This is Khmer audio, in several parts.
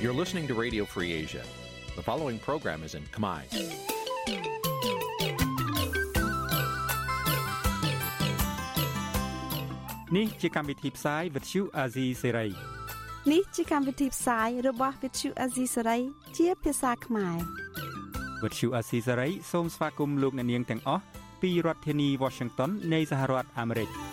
You're listening to Radio Free Asia. The following program is in Khmer. នេះជាកម្មវិធីផ្សាយ Vuthu Azizi Serai នេះជាកម្មវិធីផ្សាយរបស់ Vuthu Azizi Serai ជាភាសាខ្មែរ Vuthu Azizi Serai សូមស្វាគមន៍លោកអ្នកនាងទាំងអស់ពីរដ្ឋធានី Washington នៃសហរដ្ឋអាមេរិក។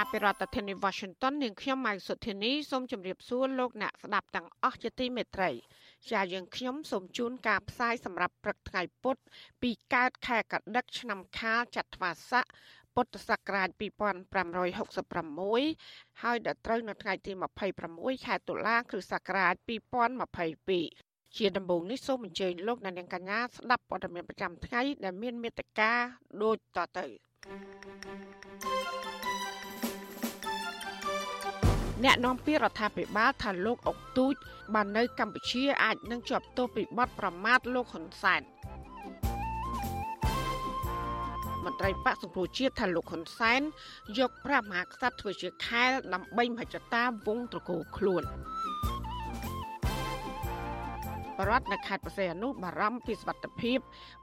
ចាប់ពីរដ្ឋធានី Washington នាងខ្ញុំម៉ៅសុធានីសូមជម្រាបសួរលោកអ្នកស្ដាប់ទាំងអស់ជាទីមេត្រីជាយើងខ្ញុំសូមជូនការផ្សាយសម្រាប់ព្រឹកថ្ងៃពុធពីកើតខែកដិកឆ្នាំខាលចត្វាស័កពុទ្ធសករាជ2566ហើយដល់ត្រូវនៅថ្ងៃទី26ខែតុលាគ្រិស្តសករាជ2022ជាដំបូងនេះសូមអញ្ជើញលោកអ្នកនាងកញ្ញាស្ដាប់ព័ត៌មានប្រចាំថ្ងៃដែលមានមេត្តាដូចតទៅ អ្នកនាំពាក្យរដ្ឋាភិបាលថាលោកអុកទូចបាននៅកម្ពុជាអាចនឹងជាប់ទោសពីបទប្រមាថលោកហ៊ុនសែនមន្ត្រីបកសង្គ្រោះជាតិថាលោកហ៊ុនសែនយកព្រះមហាក្សត្រធ្វើជាខែលដើម្បីមហិច្ឆតាវងត្រកូលខ្លួនបរដ្ឋនៅខេត្តបរសៃអនុបារម្ភពីសុវត្ថិភាព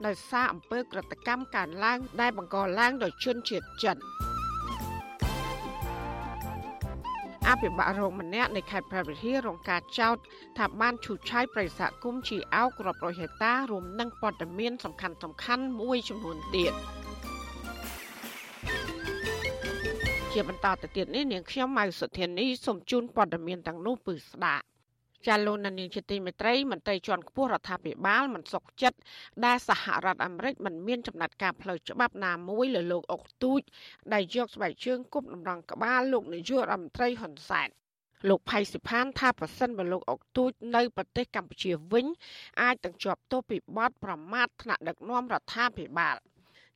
ដោយសារអំពើក្រតកម្មកើនឡើងដែលបង្កឡើងដោយជនជាតិចិន។ អភិបាលរងម្នាក់នៃខេត្តព្រះវិហាររងការចោទថាបានឈូសឆាយប្រិយសហគមន៍ជាអោករាប់រយហិកតារួមនឹងព័ត៌មានសំខាន់សំខាន់មួយចំនួនទៀតជាបន្តទៅទៀតនេះនាងខ្ញុំម៉ៅសុធានីសូមជូនព័ត៌មានទាំងនោះពឺស្ដាប់ ចាលោកនានីជាទីមេត្រីមន្ត្រីជាន់ខ្ពស់រដ្ឋាភិបាលមិនសុខចិត្តដែលសហរដ្ឋអាមេរិកមិនមានចំណាត់ការផ្លូវច្បាប់ណាមួយលើលោកអុកទូចដែលយកស្បែកជើងគប់តម្រង់ក្បាលលោកនាយករដ្ឋមន្ត្រីហ៊ុនសែនលោកផៃសិផានថាប្រសិនបើលោកអុកទូចនៅប្រទេសកម្ពុជាវិញអាចនឹងជាប់ទោសពីបទប្រមាថថ្នាក់ដឹកនាំរដ្ឋាភិបាល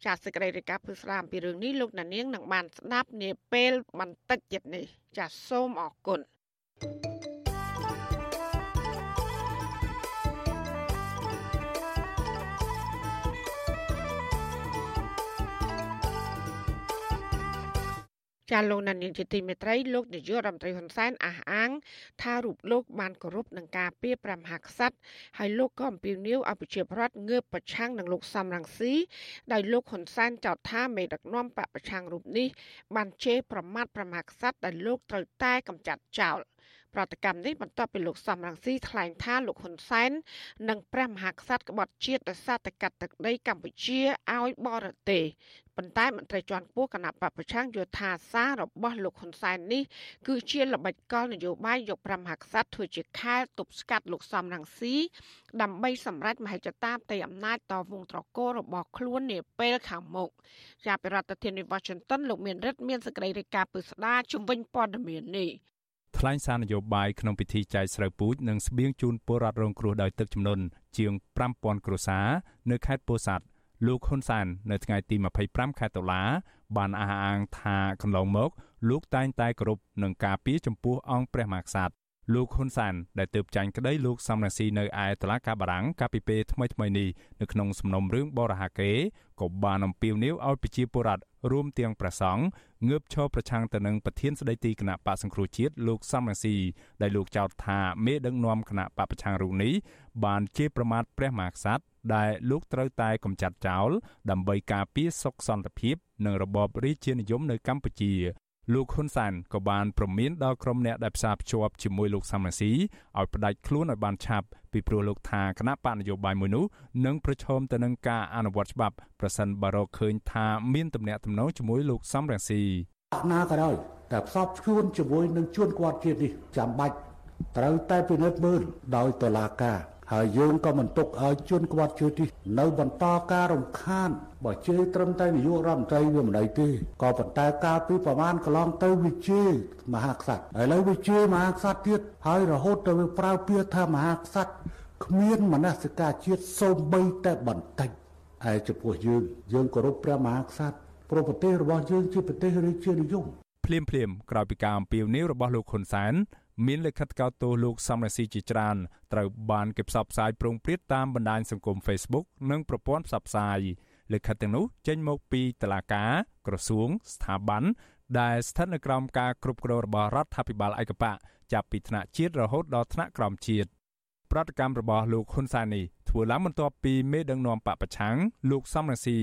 ចាសសេចក្តីរាយការណ៍ពឹស្ដាមពីរឿងនេះលោកណានៀងនឹងបានស្ដាប់នាពេលបន្តិចទៀតនេះចាសសូមអរគុណ thank you ចាលោកណានៀងជាទីមេត្រីលោកនាយករដ្ឋមន្ត្រីហ៊ុនសែនអះអាង ថារូបលោកបានគោរពនឹងការពីព្រះមហាក្សត្រហើយលោកក៏អំពាវនាវឲ្យប្រជាប្រដ្ឋងើបប្រឆាំងនឹងលោកសំរងស៊ីដោយលោកហ៊ុនសែនចោទថាមេដឹកនាំបពប្រឆាំងរូបនេះបានជេរប្រមាថព្រះមហាក្សត្រដែលលោកត្រូវតែកម្ចាត់ចោល។ ប្រតិកម្មនេះបន្ទាប់ពីលោកសំរងស៊ីថ្លែងថាលោកហ៊ុនសែននិងព្រះមហាក្សត្រក្បត់ជាតិដោយសារតែកាត់ទឹកដីកម្ពុជាឲ្យបរទេសប៉ុន្តែមន្ត្រីជាន់ខ្ពស់គណៈបពប្រឆាំងយល់ថាសាររបស់លោកហ៊ុនសែននេះគឺជាល្បិចកលនយោបាយយកព្រះមហាក្សត្រធ្វើជាខែលទប់ស្កាត់លោកសំរងស៊ីដើម្បីសម្រេចមហិច្ឆតាផ្ទៃអំណាចតវងត្រកូលរបស់ខ្លួននាពេលខាងមុខជាប្រធានាធិបតី Washington លោកមានរិទ្ធមានសេចក្តីរាយការណ៍ពឹស្ដាជំវិញព័ត៌មាននេះ ថ្លែងសារនយោបាយក្នុងពិធីចែកស្រូវពូជនិងស្បៀងជូនពលរដ្ឋរងគ្រោះដោយទឹកជំនន់ជាង5000គ្រួសារនៅខេត្តពោធិ៍សាត់លោកហ៊ុនសាននៅថ្ងៃទី25ខែតុលាបានអះអាងថាកន្លងមកលោកតែងតែគោរពនឹងការពារចំពោះអង្គព្រះមហាក្សត្រ លោកហ៊ុនសានដែលទើបចាញ់ក្តីលោកសំរងស៊ីនៅឯតុលាការបារាំងកាលពីពេលថ្មីៗនេះនៅក្នុងសំណុំរឿងបរិហាកេក៏បានអំពាវនាវឲ្យប្រជាពលរដ្ឋរួមទាំងព្រះសង្ឃងើបឈរប្រឆាំងទៅនឹងប្រធានស្ដីទីគណៈបកសង្គ្រោះជាតិលោកសំរងស៊ីដែលលោកចោទថាមេដឹកនាំគណៈបកប្រឆាំងរូបនេះបានជាប្រមាថព្រះមហាក្សត្រដែលលោកត្រូវតែកម្ចាត់ចោលដើម្បីការពារសុខសន្តិភាព និងរបបរាជានិយមនៅកម្ពុជា លោកហ៊ុនសានក៏បានប្រមានដល់ក្រុមអ្នកដែលផ្សារភ្ជាប់ជាមួយលោកសំរងស៊ីឲ្យផ្ដាច់ខ្លួនឲ្យបានឆាប់ពីព្រោះលោកថាគណៈបកនយោបាយមួយនោះនឹងប្រឈមទៅនឹងការអនុវត្តច្បាប់ប្រសិនបើរកឃើញថាមានទំនាក់ទំនងជាមួយលោកសំរងស៊ីណាក៏ដោយតែផ្សព្វជួនជាមួយនឹងជួនគាត់ជាតិនេះចាំបាច់ត្រូវតែពិនិត្យមើលដោយតុលាការ ហើយយើងក៏មិនទុកឲ្យជួនក្បត់ជឿទីនៅបន្តការរំខានបើជេរត្រឹមតែនាយករដ្ឋមន្ត្រីវាមិនដៃទេក៏ប៉ុន្តែកាលពីប្រមាណកន្លងទៅវាជេរមហាក្សត្រឥឡូវវាជេរមហាក្សត្រទៀតហើយរហូតទៅវាប្រើពាក្យថាមហាក្សត្រគ្មានមនសិការជាតិសូម្បីតែបន្តិចឯចំពោះយើងយើងគោរពព្រះមហាក្សត្រព្រោះប្រទេសរបស់យើងជាប្រទេសរាជានិយមភ្លាមភ្លាមក្រោយពីការអំពាវនាវរបស់លោកហ៊ុនសែន មានលិខិតកោតទោសលោកសំរងស៊ីជាច្រើនត្រូវបានគេផ្សព្វផ្សាយប្រងព្រាតតាមបណ្ដាញសង្គម Facebook និងប្រព័ន្ធផ្សព្វផ្សាយលិខិតទាំងនោះចេញមកពីតុលាការក្រសួងស្ថាប័នដែលស្ថិតនៅក្រោមការគ្រប់គ្រងរបស់រដ្ឋាភិបាលឯកបកចាប់ពីថ្នាក់ជាតិរហូតដល់ថ្នាក់ក្រោមជាតិប្រតិកម្មរបស់លោកហ៊ុនសែននេះ ធ្វើឡើងបន្ទាប់ពីមេដឹកនាំបពប្រឆាំងលោកសំរងស៊ី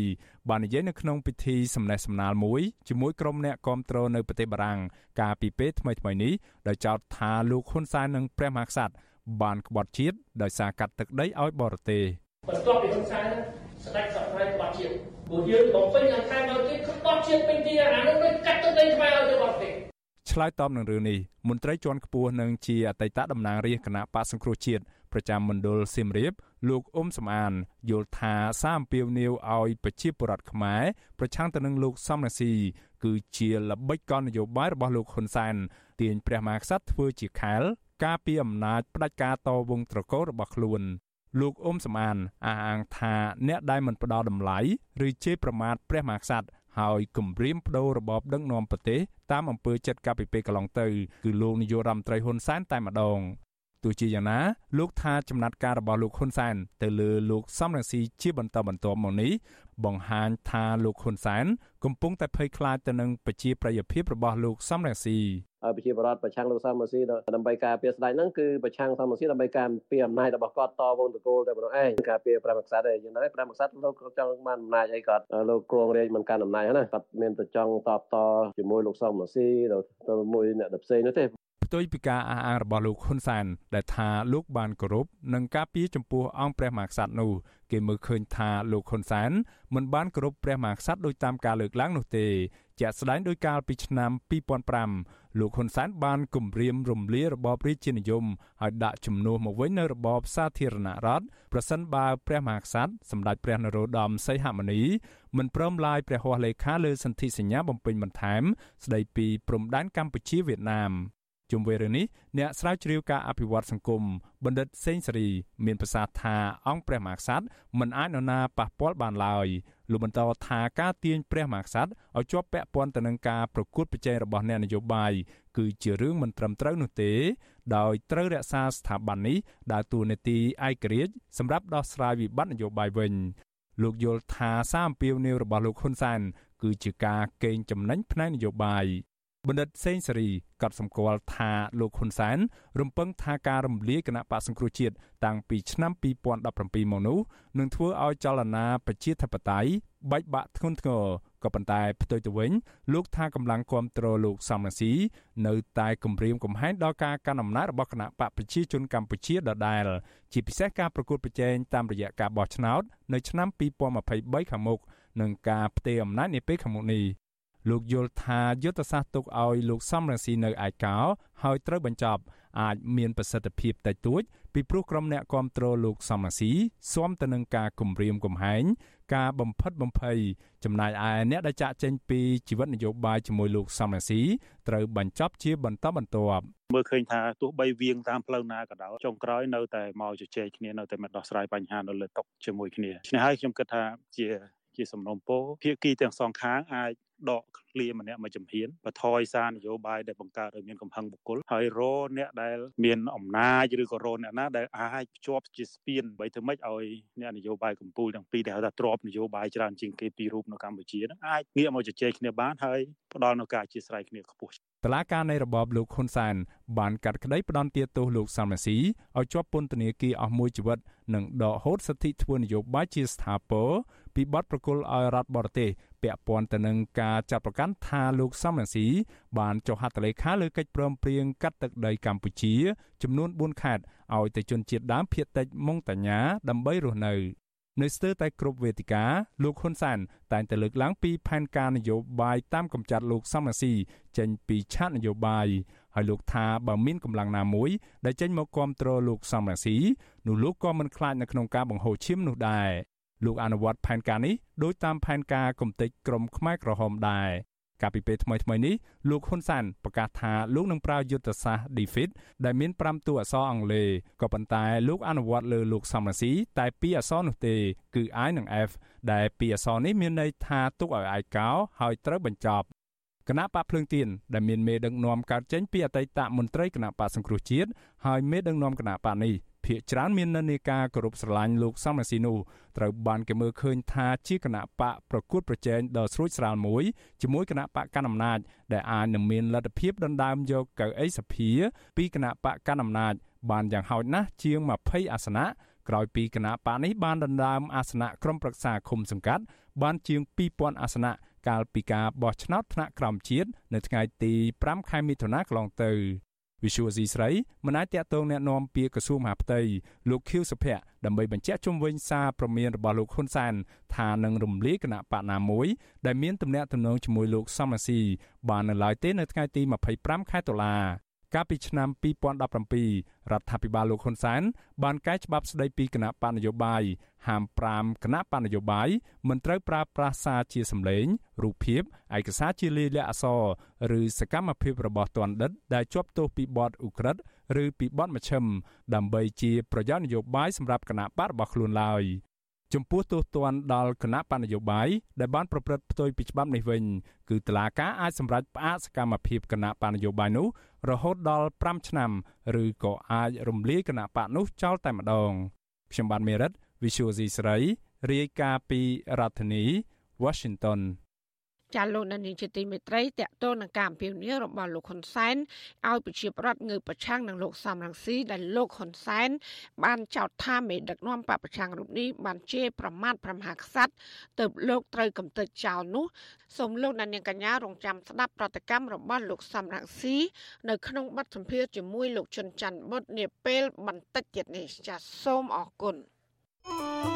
បាននិយាយនៅក្នុងពិធីសម្ដែងសម្ដាលមួយជាមួយក្រុមអ្នកគាំទ្រនៅប្រទេសបារាំងកាលពីពេលថ្មីៗនេះដោយចោទថាលោកហ៊ុនសែននិងព្រះមហាក្សត្របានក្បត់ជាតិដោយសារកាត់ទឹកដីឲ្យបរទេសបន្ទាប់ពីហ៊ុនសែនស្ដេចសព្វក្បត់ជាតិពួកយើងបំពេញខាងខាងមកទៀតក្បត់ជាតិពេញទីអានោះដូចកាត់ទឹកដីខ្មែរឲ្យទៅបរទេសឆ្លើយតបនឹងរឿងនេះមន្ត្រីជាន់ខ្ពស់និងជាអតីតតំណាងរាជគណៈបកសង្គ្រោះជាតិ ប្រចាំមណ្ឌលសៀមរាបលោកអ៊ុំសំអានយល់ថាសារអំពាវនាវឲ្យប្រជាពលរដ្ឋខ្មែរប្រឆាំងទៅនឹងលោកសំរងស៊ីគឺជាល្បិចកលនយោបាយរបស់លោកហ៊ុនសែនទាញព្រះមហាក្សត្រធ្វើជាខែលការពីអំណាចផ្ដាច់ការតវងត្រកូលរបស់ខ្លួនលោកអ៊ុំសំអានអះអាងថាអ្នកដែលមិនផ្ដល់តម្លៃឬជេរប្រមាថព្រះមហាក្សត្រហើយគម្រាមបដូររបបដឹកនាំប្រទេសតាមអំពើចិត្តកាលពីពេលកន្លងទៅគឺលោកនាយករដ្ឋមន្ត្រីហ៊ុនសែនតែម្ដង ទោះជាយ៉ាងណាលោកថាចំណាត់ការរបស់លោកហ៊ុនសែនទៅលើលោកសំរងស៊ីជាបន្តបន្ទាប់មកនេះបង្ហាញថាលោកហ៊ុនសែនកំពុងតែភ័យខ្លាចទៅនឹងប្រជាប្រិយភាពរបស់លោកសំរងស៊ីប្រជាបរតប្រឆាំងលោកសំរងស៊ីដើម្បីការពារស្ដេចហ្នឹងគឺប្រឆាំងសំរងស៊ីដើម្បីការពារអំណាចរបស់គាត់តវងតកូលតែប៉ុណ្ណោះឯងការពារព្រះមក្សត្រឯងយ៉ាងណាព្រះមក្សត្រលោកចង់បានអំណាចអីគាត់លោកគងរាជមិនកាន់អំណាចណាគាត់មានតែចង់តបតជាមួយលោកសំរងស៊ីទៅមួយអ្នកផ្សេងនោះទេ ផ្ទុយពីការអះអាងរបស់លោកហ៊ុនសែនដែលថាលោកបានគោរពនិងការពារចំពោះអង្គព្រះមហាក្សត្រនោះគេមើលឃើញថាលោកហ៊ុនសែនមិនបានគោរពព្រះមហាក្សត្រដោយតាមការលើកឡើងនោះទេជាក់ស្ដែងដោយកាលពីឆ្នាំ2005លោកហ៊ុនសែនបានគម្រាមរំលាយរបបរាជានិយមហើយដាក់ជំនួសមកវិញនៅរបបសាធារណរដ្ឋប្រសិនបើព្រះមហាក្សត្រសម្ដេចព្រះនរោត្តមសីហមុនីមិនព្រមឡាយព្រះហស្ថលេខាលើសន្ធិសញ្ញាបំពេញបន្ថែម ស្ដីពីព្រំដែនកម្ពុជាវៀតណាម ជុំវិញរឿងនេះអ្នកស្រាវជ្រាវការអភិវឌ្ឍសង្គមបណ្ឌិតសេងសេរី មានប្រសាសន៍ថាអង្គព្រះមហាក្សត្រមិនអាចនរណាប៉ះពាល់បានឡើយលោកបន្តថាការទាញព្រះមហាក្សត្រឲ្យជាប់ពាក់ព័ន្ធទៅនឹងការប្រកួតប្រជែងរបស់អ្នកនយោបាយគឺជារឿងមិនត្រឹមត្រូវនោះទេ ដោយត្រូវរក្សាស្ថាប័ននេះដើរតួនាទីឯករាជ្យសម្រាប់ដោះស្រាយវិបត្តិនយោបាយវិញលោកយល់ថាសារអំពាវនាវរបស់លោកហ៊ុនសែនគឺជាការកេងចំណេញផ្នែកនយោបាយ បណ្ឌិតសេងសេរីកត់សម្គាល់ថាលោកហ៊ុនសែនរំពឹងថាការរំលាយគណៈបកសង្គ្រោះជាតិតាំងពីឆ្នាំ2017មកនោះនឹងធ្វើឲ្យចលនាប្រជាធិបតេយ្យបែកបាក់ធ្ងន់ធ្ងរក៏ប៉ុន្តែផ្ទុយទៅវិញលោកថាកម្លាំងគ្រប់គ្រងលោកសំរងស៊ីនៅតែគម្រាមកំហែងដល់ការកាន់អំណាចរបស់គណៈបកប្រជាជនកម្ពុជាដដែលជាពិសេសការប្រកួតប្រជែងតាមរយៈការបោះឆ្នោតនៅឆ្នាំ2023ខាងមុខនិងការផ្ទេរអំណាចនាពេលខាងមុខនេះ លោកយល់ថាយុទ្ធសាស្ត្រទុកឲ្យលោកសំរងស៊ីនៅឯកោហើយត្រូវបញ្ចប់អាចមានប្រសិទ្ធភាពតិចតួចពីព្រោះក្រុមអ្នកគ្រប់គ្រងលោកសំរងស៊ីស៊ាំទៅនឹងការគម្រាមកំហែងការបំផិតបំភ័យចំណែកឯអ្នកដែលចាក់ចេញពីជីវិតនយោបាយជាមួយលោកសំរងស៊ីត្រូវបញ្ចប់ជាបន្តបន្ទាប់មើលឃើញថាទោះបីវៀងតាមផ្លូវណាក៏ដោយចុងក្រោយនៅតែមកជជែកគ្នានៅតែមកដោះស្រាយបញ្ហានៅលើតុជាមួយគ្នាឆ្នេះហើយខ្ញុំគិតថាជាជាសំណុំពរភាគីទាំងសងខាងអាចដកឃ្លាម្នាក់មួយចំហៀនបថយសារនយោបាយដែលបង្កើតឲ្យមានកំហឹងបុគ្គលហើយរអ្នកដែលមានអំណាចឬក៏រអ្នកណាដែលអាចភ្ជាប់ជាស្ពានបីធ្វើម៉េចឲ្យអ្នកនយោបាយកម្ពុជាទាំងពីរដែលហៅថាទ្របនយោបាយច្រើនជាងគេពីររូបនៅកម្ពុជានឹងអាចងាកមកជជែកគ្នាបានហើយផ្ដល់នូវការអធិស្ឋានគ្នាខ្ពស់តឡាការនៃរបបលោកហ៊ុនសែនបានកាត់ក្តីផ្ដន់ទាទោសលោកសំរងស៊ីឲ្យជាប់ពន្ធនាគារអស់មួយជីវិតនិងដកហូតសិទ្ធិធ្វើនយោបាយជាស្ថាពរពីបទប្រគល់ឲ្យរដ្ឋបរទេស ពាក់ព័ន្ធទៅនឹងការចាត់ប្រកាន់ថាលោកសំរងស៊ីបានចុះហត្ថលេខាលើកិច្ចព្រមព្រៀងកាត់ទឹកដីកម្ពុជាចំនួន4ខេត្តឲ្យទៅជនជាតិដើមភាគតិចម៉ុងតាញ៉ាដើម្បីរស់នៅនៅស្ទើរតែគ្រប់វេទិកាលោកហ៊ុនសានតែងតែលើកឡើងពីផែនការនយោបាយតាមកម្ចាត់លោកសំរងស៊ីចេញពីឆាកនយោបាយហើយលោកថាបើមានកម្លាំងណាមួយដែលចេញមកគ្រប់គ្រងលោកសំរងស៊ីនោះលោកក៏មិនខ្លាចនៅក្នុងការបង្ហូរឈាមនោះដែរ លោកអនុវត្តផែនការនេះដោយតាមផែនការគំតិចក្រមខ្មែរក្រហមដែរកាលពីពេលថ្មីៗនេះលោកហ៊ុនសានប្រកាសថាលោកនឹងប្រើយុទ្ធសាស្ត្រ defeat ដែលមាន5តួអក្សរអង់គ្លេសក៏ប៉ុន្តែលោកអនុវត្តលើលោកសំរាស៊ីតែ2អក្សរនោះទេគឺ I និង F ដែល2អក្សរនេះមានន័យថាទុកឲ្យឯកោហើយត្រូវបញ្ចប់គណៈបកភ្លើងទៀនដែលមានមេដឹកនាំកើតចេញពីអតីតមន្ត្រីគណៈបកសង្គ្រោះជាតិហើយមេដឹកនាំគណៈបកនេះ ភាកច្រើនមាននិន្នាការគោរពស្រឡាញ់លោកសំរាស៊ីនោះត្រូវបានគេមើលឃើញថាជាគណៈបកប្រកួតប្រជែងដ៏ស្រួចស្រាលមួយជាមួយគណៈបកកណ្ដាលអំណាចដែលអាចនឹងមានលទ្ធភាពដណ្ដើមយកកៅអីសភាពីគណៈបកកណ្ដាលអំណាចបានយ៉ាងហោចណាស់ជាង20អាសនៈក្រោយពីគណៈបកនេះបានដណ្ដើមអាសនៈក្រុមប្រឹក្សាឃុំសង្កាត់បានជាង2000អាសនៈកាលពីការបោះឆ្នោតថ្នាក់ក្រោមជាតិនៅថ្ងៃទី5ខែមិថុនាកន្លងទៅ វិសុវស៊ីស្រីមិនអាចតាក់ទងแนะនាំពាក្យក្រសួងមហាផ្ទៃលោកខៀវសុភ័ក្រដើម្បីបញ្ជាក់ជុំវិញសារព្រមានរបស់លោកហ៊ុនសែនថានឹងរំលាយគណៈបកណាមួយដែលមានទំនាក់ទំនងជាមួយលោកសំរាស៊ីបាននៅឡើយទេនៅថ្ងៃទី25ខែតុលា កាលពីឆ្នាំ2017រដ្ឋាភិបាលលោកហ៊ុនសែនបានកែច្បាប់ស្តីពីគណៈបណ្ឌនយោបាយហាម5គណៈបណ្ឌនយោបាយមិនត្រូវប្រើប្រាស់សារជាសម្លេងរូបភាពឯកសារជាលាយលក្ខណ៍អក្សរឬសកម្មភាពរបស់ទណ្ឌិត ដែលជាប់ទោសពីបទឧក្រិដ្ឋឬពីបទមជ្ឈិមដើម្បីជាប្រយោជន៍នយោបាយសម្រាប់គណៈបករបស់ខ្លួនឡើយ ចំពោះទោសទណ្ឌដល់គណៈបណ្ឌនយោបាយដែលបានប្រព្រឹត្តផ្ទុយពីច្បាប់នេះវិញគឺតុលាការអាចសម្រេចផ្អាកសកម្មភាពគណៈបណ្ឌនយោបាយនោះរហូតដល់5ឆ្នាំឬក៏អាចរំលាយគណៈបកនោះចោលតែម្ដងខ្ញុំបាទមេរិត Visual C ស្រីរាយការណ៍ពីរដ្ឋធានី Washington ចាលោកនានីជាទីមេត្រីតកតលនឹងការអំពាវនាវរបស់លោកហ៊ុនសែនឲ្យប្រជាប្រដ្ឋងើបប្រឆាំងនឹងលោកសំរងស៊ីដែលលោកហ៊ុនសែនបានចោទថាមេដឹកនាំបពប្រឆាំងរូបនេះបានជេរប្រមាថប្រមហាក្សត្រទើបលោកត្រូវកំទេចចោលនោះសូមលោកនាងកញ្ញារងចាំស្ដាប់ប្រតិកម្មរបស់លោកសំរងស៊ីនៅក្នុងបទសម្ភាសន៍ជាមួយលោកជុនច័ន្ទបុតនាពេលបន្តិចទៀតនេះចាសសូមអរគុណ thank you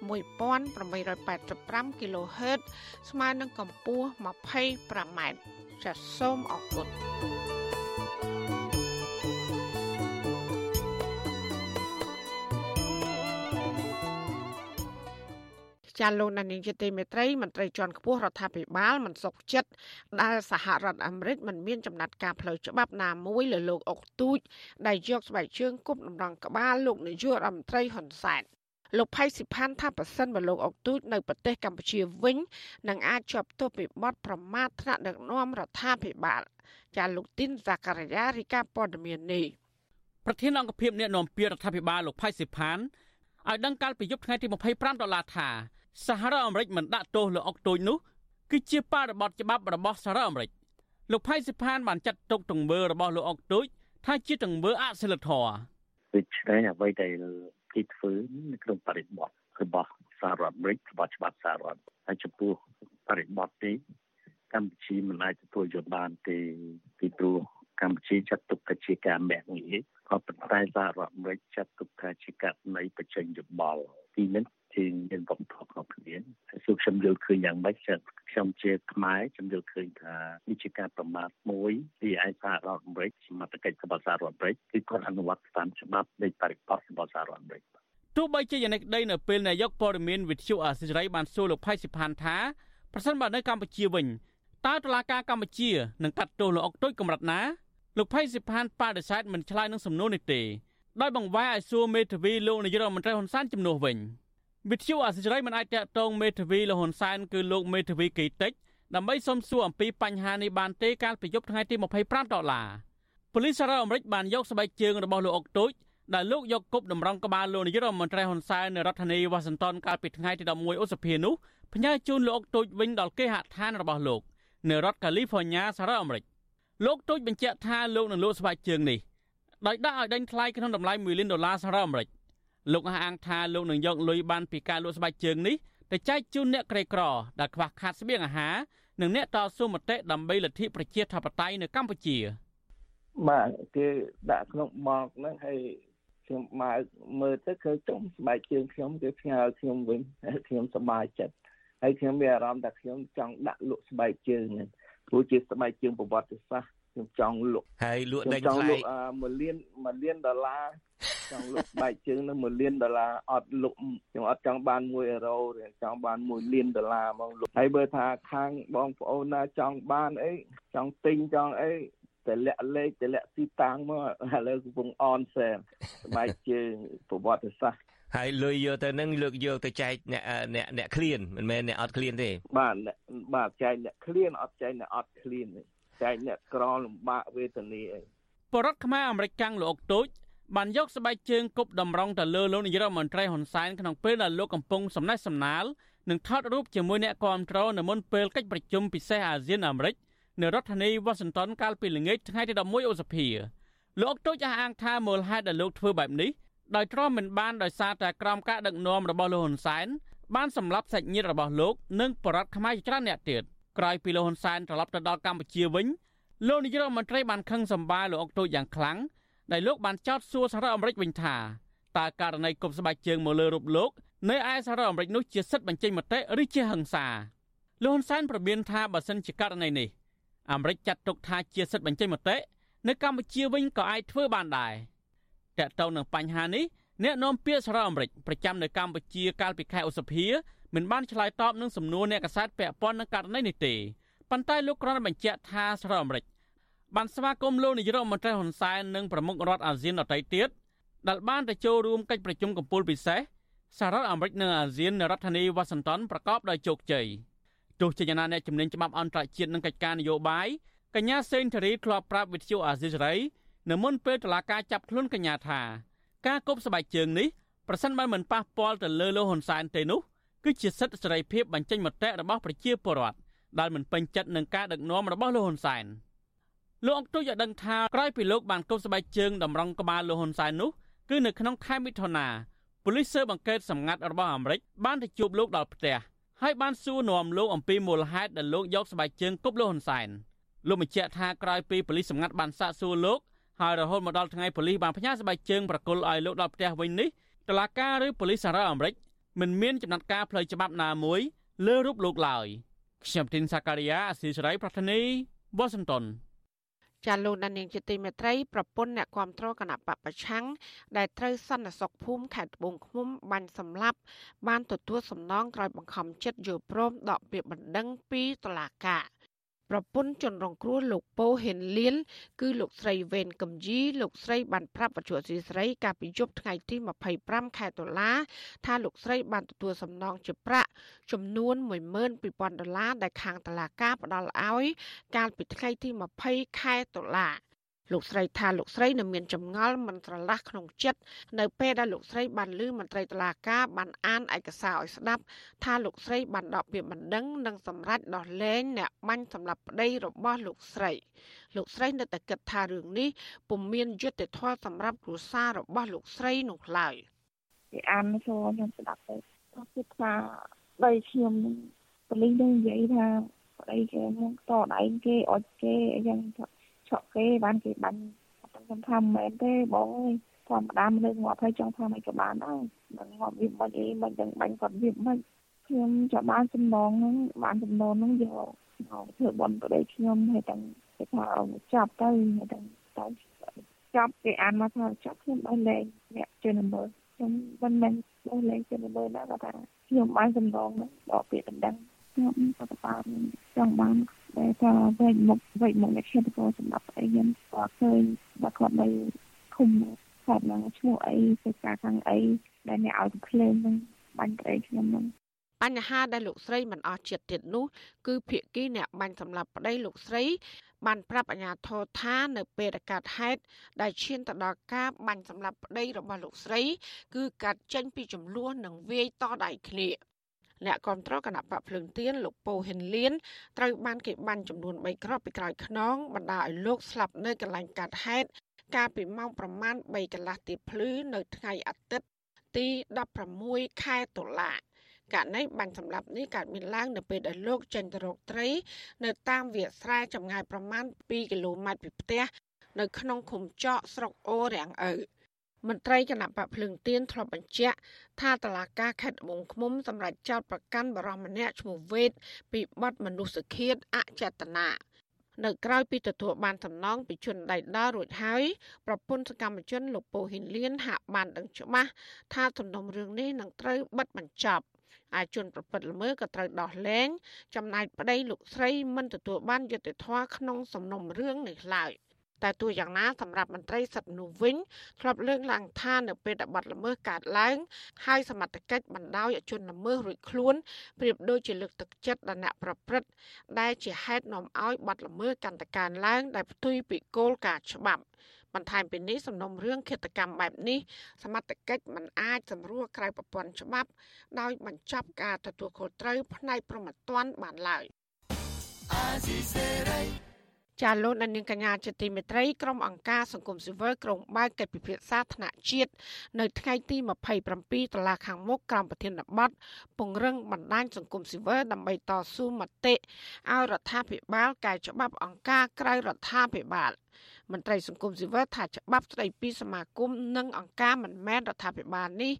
1885 kHz ស្មើនឹងកម្ពស់ 25m ចាសសូមអរគុណចាលោកនានីជាទីមេត្រីមន្ត្រីជាន់ខ្ពស់រដ្ឋាភិបាលមិនសុខចិត្តដែលសហរដ្ឋអាមេរិកមិនមានចំណាត់ការផ្លូវច្បាប់ណាមួយលើលោកអុកទូចដែលយកស្បែកជើងគប់តម្រង់ក្បាលលោកនាយករដ្ឋមន្ត្រីហ៊ុនសែន លោកផៃសិផានថាប៉ះសិនបើលោកអុកទូចនៅប្រទេសកម្ពុជាវិញនឹងអាចជាប់ទោសពីបទប្រមាថថ្នាក់ដឹកនាំរដ្ឋាភិបាលចាលោកទីនសាការីយ៉ារីកាព័ត៌មាននេះប្រធានអង្គភិបអ្នកនាំពាក្យរដ្ឋាភិបាលលោកផៃសិផានឲ្យដឹងកាលពីយប់ថ្ងៃទី25ដុល្លារថាសហរដ្ឋអាមេរិកមិនដាក់ទោសលោកអុកទូចនោះគឺជាបរិបទច្បាប់របស់សហរដ្ឋអាមេរិកលោកផៃសិផានបានចាត់ទុកទង្វើរបស់លោកអុកទូចថាជាទង្វើអសិលធម៌ដូច្នេះអ្វីដែល គេធ្វើនៅក្នុងបរិបទរបស់សហរដ្ឋអាមេរិករបស់ច្បាប់សហរដ្ឋហើយចំពោះបរិបទនេះកម្ពុជាមិនអាចទទួលយកបានទេពីព្រោះកម្ពុជាចាត់ទុកថាជាការមាក់ងាយក៏ប៉ុន្តែសហរដ្ឋអាមេរិកចាត់ទុកថាជាករណីបញ្ចេញយោបល់ទីនេះ ជាមានវប្បធម៌របស់គ្នាហើយសូមខ្ញុំយល់ឃើញយ៉ាងម៉េចចាខ្ញុំជាខ្មែរខ្ញុំយល់ឃើញថានេះជាការប្រមាថមួយពីឯសហរដ្ឋអាមេរិកសមត្ថកិច្ចរបស់សហរដ្ឋអាមេរិកគឺគាត់អនុវត្តតាមច្បាប់នៃបរិបទរបស់សហរដ្ឋអាមេរិកទោះបីជាយ៉ាងនេះក្តីនៅពេលនាយកព័ត៌មានវិទ្យុអាស៊ីសេរីបានសួរលោកផៃសិផានថាប្រសិនបើនៅកម្ពុជាវិញតើតុលាការកម្ពុជានឹងកាត់ទោសលោកអុកទុយកម្រិតណាលោកផៃសិផានបដិសេធមិនឆ្លើយនឹងសំណួរនេះទេដោយបង្វែរឲ្យសួរមេធាវីលោកនាយករដ្ឋមន្ត្រីហ៊ុនសែនជំនួសវិញ វិទ្យុអាស៊ីសេរីមិនអាចតាក់ទងមេធាវីលហ៊ុនសែនគឺលោកមេធាវីកេតិចដើម្បីសុំសួរអំពីបញ្ហានេះបានទេកាលពីយប់ថ្ងៃទី25ដុល្លារប៉ូលីសសារ៉ាអាមេរិកបានយកស្បែកជើងរបស់លោកអុកទូចដែលលោកយកគប់តម្រង់ក្បាលលោកនាយករដ្ឋមន្ត្រីហ៊ុនសែននៅរដ្ឋធានីវ៉ាស៊ីនតោនកាលពីថ្ងៃទី11ឧសភានោះផ្ញើជូនលោកអុកទូចវិញដល់គេហដ្ឋានរបស់លោកនៅរដ្ឋកាលីហ្វ័រញ៉ាសហរដ្ឋអាមេរិកលោកទូចបញ្ជាក់ថាលោកនឹងលក់ស្បែកជើងនេះដោយដាក់ឲ្យដេញថ្លៃក្នុងតម្លៃ1លានដុល្លារសហរដ្ឋអាមេរិក លោកអះអាងថាលោកនឹងយកលុយបានពីការលក់ស្បែកជើងនេះទៅចែកជូនអ្នកក្រីក្រដែលខ្វះខាតស្បៀងអាហារនិងអ្នកតស៊ូមតិដើម្បីលទ្ធិប្រជាធិបតេយ្យនៅកម្ពុជាបាទគេដាក់ក្នុងមកហ្នឹងហើយខ្ញុំមកមើលទៅឃើញចំស្បែកជើងខ្ញុំគេផ្ញើខ្ញុំវិញហើយខ្ញុំសប្បាយចិត្តហើយខ្ញុំមានអារម្មណ៍ថាខ្ញុំចង់ដាក់លក់ស្បែកជើងហ្នឹងព្រោះជាស្បែកជើងប្រវត្តិសាស្ត្រ ខ្ញុំចង់លក់ហើយលក់ដេញថ្លៃចង់លក់1លាន1លានដុល្លារចង់លក់បែកជើងនឹង1លានដុល្លារអត់លក់ខ្ញុំអត់ចង់បាន1អឺរ៉ូទេចង់បាន1លានដុល្លារហ្មងលក់ហើយបើថាខាងបងប្អូនណាចង់បានអីចង់ទិញចង់អីតែលាក់លេខតែលាក់ទីតាំងមកឥឡូវកំពុងអនសែនស្បែកជើងប្រវត្តិសាស្ត្រហើយលុយយកទៅនឹងលើកយកទៅចែកអ្នកអ្នកអ្នកឃ្លានមិនមែនអ្នកអត់ឃ្លានទេបាទបាទចែកអ្នកឃ្លានអត់ចែកអ្នកអត់ឃ្លានទេ ចែកអ្នកក្រលំបាកវេទនាអីបរដ្ឋខ្មែរអាមេរិកកាំងលោកអុកតូចបានយកស្បែកជើងគប់តម្រង់ទៅលើលោកនាយរដ្ឋមន្ត្រីហ៊ុនសែនក្នុងពេលដែលលោកកំពុងសំណេះសំណាលនិងថតរូបជាមួយអ្នកគាំទ្រនៅមុនពេលកិច្ចប្រជុំពិសេសអាស៊ានអាមេរិកនៅរដ្ឋធានីវ៉ាស៊ីនតោនកាលពីល្ងាចថ្ងៃទី11ឧសភាលោកអុកតូចអះអាងថាមូលហេតុដែលលោកធ្វើបែបនេះដោយទ្រាំមិនបានដោយសារតែក្រមការដឹកនាំរបស់លោកហ៊ុនសែនបានសម្លាប់សាច់ញាតិរបស់លោកនិងបរដ្ឋខ្មែរជាច្រើនអ្នកទៀត ក្រោយពីលោកហ៊ុនសែនត្រឡប់ទៅដល់កម្ពុជាវិញលោកនាយរដ្ឋមន្ត្រីបានខឹងសម្បាលោកអុកតូចយ៉ាងខ្លាំងដែលលោកបានចោទសួរសហរដ្ឋអាមេរិកវិញថាតើករណីគប់ស្បែកជើងមកលើរូបលោកនៅឯសហរដ្ឋអាមេរិកនោះជាសិទ្ធិបញ្ចេញមតិឬជាហិង្សាលោកហ៊ុនសែនប្រមានថាបើសិនជាករណីនេះអាមេរិកចាត់ទុកថាជាសិទ្ធិបញ្ចេញមតិនៅកម្ពុជាវិញក៏អាចធ្វើបានដែរតើតើនឹងបញ្ហានេះអ្នកនាំពាក្យសហរដ្ឋអាមេរិកប្រចាំនៅកម្ពុជាកាលពីខែឧសភា មិនបានឆ្លើយតបនឹងសំណួរអ្នកកសែតពាក់ព័ន្ធនឹងករណីនេះទេប៉ុន្តែលោកគ្រាន់តែបញ្ជាក់ថាសហរដ្ឋអាមេរិកបានស្វាគមន៍លោកនាយរដ្ឋមន្ត្រីហ៊ុនសែននិងប្រមុខរដ្ឋអាស៊ានដទៃទៀតដែលបានទៅចូលរួមកិច្ចប្រជុំកំពូលពិសេសសហរដ្ឋអាមេរិកនិងអាស៊ាននៅរដ្ឋធានីវ៉ាស៊ីនតោនប្រកបដោយជោគជ័យទោះជាយ៉ាងណាអ្នកជំនាញច្បាប់អន្តរជាតិនិងកិច្ចការនយោបាយកញ្ញាសេងធារីធ្លាប់ប្រាប់វិទ្យុអាស៊ីសេរីនៅមុនពេលតុលាការចាប់ខ្លួនកញ្ញាថាការគប់ស្បែកជើងនេះប្រសិនបើមិនប៉ះពាល់ទៅលើលោកហ៊ុនសែនទេនោះ គឺជាសិទ្ធិសេរីភាពបញ្ចេញមតិរបស់ប្រជាពលរដ្ឋដែលមិនពេញចិត្តនឹងការដឹកនាំរបស់លោកហ៊ុនសែនលោកអុកទូចឲ្យដឹងថាក្រោយពីលោកបានគប់ស្បែកជើងតម្រង់ក្បាលលោកហ៊ុនសែននោះគឺនៅក្នុងខែមិថុនាប៉ូលីសស៊ើបអង្កេតសម្ងាត់របស់អាមេរិកបានទៅជួបលោកដល់ផ្ទះហើយបានសួរនាំលោកអំពីមូលហេតុដែលលោកយកស្បែកជើងគប់លោកហ៊ុនសែនលោកបញ្ជាក់ថាក្រោយពីប៉ូលីសសម្ងាត់បានសាកសួរលោកហើយរហូតមកដល់ថ្ងៃប៉ូលីសបានផ្ញើស្បែកជើងប្រគល់ឲ្យលោកដល់ផ្ទះវិញនេះតឡាការឬប៉ូលីសសហរដ្ឋអាមេរិក មិនមានចំណាត់ការផ្លូវច្បាប់ណាមួយលើរូបលោកឡើយខ្ញុំទីនសាការីយ៉ាអស៊ីសេរីប្រធានីវ៉ាស៊ីនតោនចាលោកដានៀងជាទីមេត្រីប្រពន្ធអ្នកគ្រប់គ្រងគណៈបពប្រឆាំងដែលត្រូវសន្តិសុខភូមិខេត្តត្បូងឃ្មុំបាញ់សម្លាប់ បានទទួលសំណងក្រោយបង្ខំចិត្តយល់ព្រមដកពាក្យបណ្ដឹងពីតុលាការ ប្រពន្ធជនរងគ្រោះលោកពោហេនលៀនគឺលោកស្រីវេនកំយីលោកស្រីបានប្រាប់បច្ចុប្បន្នស្រីកាលពីយប់ថ្ងៃទី25ខែតុលាថាលោកស្រីបានទទួលសំណងជាប្រាក់ចំនួន12000ដុល្លារដែលខាងតុលាការផ្ដល់ឲ្យកាលពីថ្ងៃទី20ខែតុលា លោកស្រីថាលោកស្រីនៅមានចម្ងល់មិនស្រឡះក្នុងចិត្តនៅពេលដែលលោកស្រីបានឮមន្ត្រីតុលាការបានអានឯកសារឲ្យស្ដាប់ថាលោកស្រីបានដកពាក្យបណ្ដឹងនិងសម្រេចដោះលែងអ្នកបាញ់សម្លាប់ប្តីរបស់លោកស្រីលោកស្រីនៅតែគិតថារឿងនេះពុំមានយុត្តិធម៌សម្រាប់គ្រួសាររបស់លោកស្រីនោះឡើយគេអានចូលខ្ញុំស្ដាប់ទៅគិតថាបីខ្ញុំប៉លីសនឹងនិយាយថាប្តីគេមកតដៃគេអត់គេអញ្ចឹង ឆក់គេបានគេបាញ់ខ្ញុំថាមិនមែនទេបងអើយធម្មតាមនុស្សងាប់ហើយចង់ថាមិនក៏បានដែរមិនងាប់វាមិនអីមិនដឹងបាញ់គាត់វាមិនខ្ញុំចាំបានសំណងហ្នឹងបានសំណងហ្នឹងយកមកធ្វើបន់ប្រទេសខ្ញុំហើយទាំងគេថាចាប់ទៅហើយទាំងតែចាប់គេអានមកថាចាប់ខ្ញុំឲ្យលេងអ្នកជឿនមើលខ្ញុំមិនមែនឲ្យលេងជឿនមើលណាគាត់ថាខ្ញុំបានសំណងហ្នឹងដកពាក្យដណ្ដឹង ខ្ញុំក៏បានចង់បានដែលថាវែកមុខវែកមុខអ្នកខ្ញុំក៏សម្រាប់អីខ្ញុំក៏ឃើញបើគាត់នៅឃុំគាត់នឹងឈ្មោះអីសេចក្ដីខាងអីដែលអ្នកឲ្យទៅក្លែងនឹងបាញ់ប្តីខ្ញុំនឹងបញ្ហាដែលលោកស្រីមិនអស់ចិត្តទៀតនោះគឺភៀកគីអ្នកបាញ់សម្លាប់ប្តីលោកស្រី បានប្រាប់អាជ្ញាធរថានៅពេលដែលកាត់ហេតុដែលឈានទៅដល់ការបាញ់សម្លាប់ប្តីរបស់លោកស្រី គឺកាត់ចេញពីចំនួននិងវាយតដៃគ្នា អ្នកគ្រប់គ្រងគណៈបកភ្លើងទៀនលោកពោហិនលៀនត្រូវបានគេបាញ់ចំនួន3គ្រាប់ពីក្រោយខ្នងបណ្ដាឲ្យលោកស្លាប់នៅកន្លែងកាត់ហេតុកាលពីម៉ោងប្រមាណ3កន្លះទីភ្លឺនៅថ្ងៃអាទិត្យទី16ខែតុលាករណីបាញ់សម្លាប់នេះកើតមានឡើងនៅពេលដែលលោកចេញទៅរកត្រី នៅតាមវាលស្រែចម្ងាយប្រមាណ2គីឡូម៉ែត្រពីផ្ទះនៅក្នុងឃុំចកស្រុកអូរាំងឪ មន្ត្រីគណៈបកភ្លើងទៀនធ្លាប់បញ្ជាក់ថាតឡាការខេត្តត្បូងឃ្មុំសម្រាប់ចោតប្រកាន់បរិម្នាក់ឈ្មោះវេតពីបទមនុស្សឃាតអចេតនានៅក្រៅពីទទួលបានតំណងពីជនដៃដល់រួចហើយប្រពន្ធសកម្មជនលោកពូហ៊ីនលៀនហាក់បានដឹងច្បាស់ថាទំនុំរឿងនេះនឹងត្រូវបិទបញ្ចប់អាជនប្រព្រឹត្តល្មើសក៏ត្រូវដោះលែងចំណែកប្តីលោកស្រីមិនទទួលបានយុត្តិធម៌ក្នុងសំណុំរឿងនេះឡើយ តែទោះយ៉ាងណាសម្រាប់មន្ត្រីសិទ្ធិមនុស្សវិញធ្លាប់លើកឡើងថានៅពេលដែលបាត់ល្មើសកើតឡើងហើយសមត្ថកិច្ចបណ្ដោយឲ្យជនល្មើសរួចខ្លួនប្រៀបដូចជាលើកទឹកចិត្តដល់អ្នកប្រព្រឹត្តដែលជាហេតុនាំឲ្យបាត់ល្មើសកាន់តែកើនឡើងដែលផ្ទុយពីគោលការណ៍ច្បាប់បន្ថែមពីនេះសំណុំរឿងឃាតកម្មបែបនេះសមត្ថកិច្ចមិនអាចសម្រួលក្រៅប្រព័ន្ធច្បាប់ ដោយបញ្ចប់ការទទួលខុសត្រូវផ្នែកប្រមត្តនបានឡើយ ចាលោកនាងកញ្ញាជាទីមេត្រីក្រុមអង្គការសង្គមស៊ីវិលក្រុងបើកកិច្ចពិភាក្សាថ្នាក់ជាតិនៅថ្ងៃទី27តុលាខាងមុខក្រោមប្រធានបទពង្រឹងបណ្ដាញសង្គមស៊ីវិលដើម្បីតស៊ូមតិឲ្យរដ្ឋាភិបាលកែច្បាប់អង្គការក្រៅរដ្ឋាភិបាល មន្ត្រីសង្គមស៊ីវិលថាច្បាប់ស្តីពីសមាគមនិងអង្គការមិនមែនរដ្ឋាភិបាលនេះ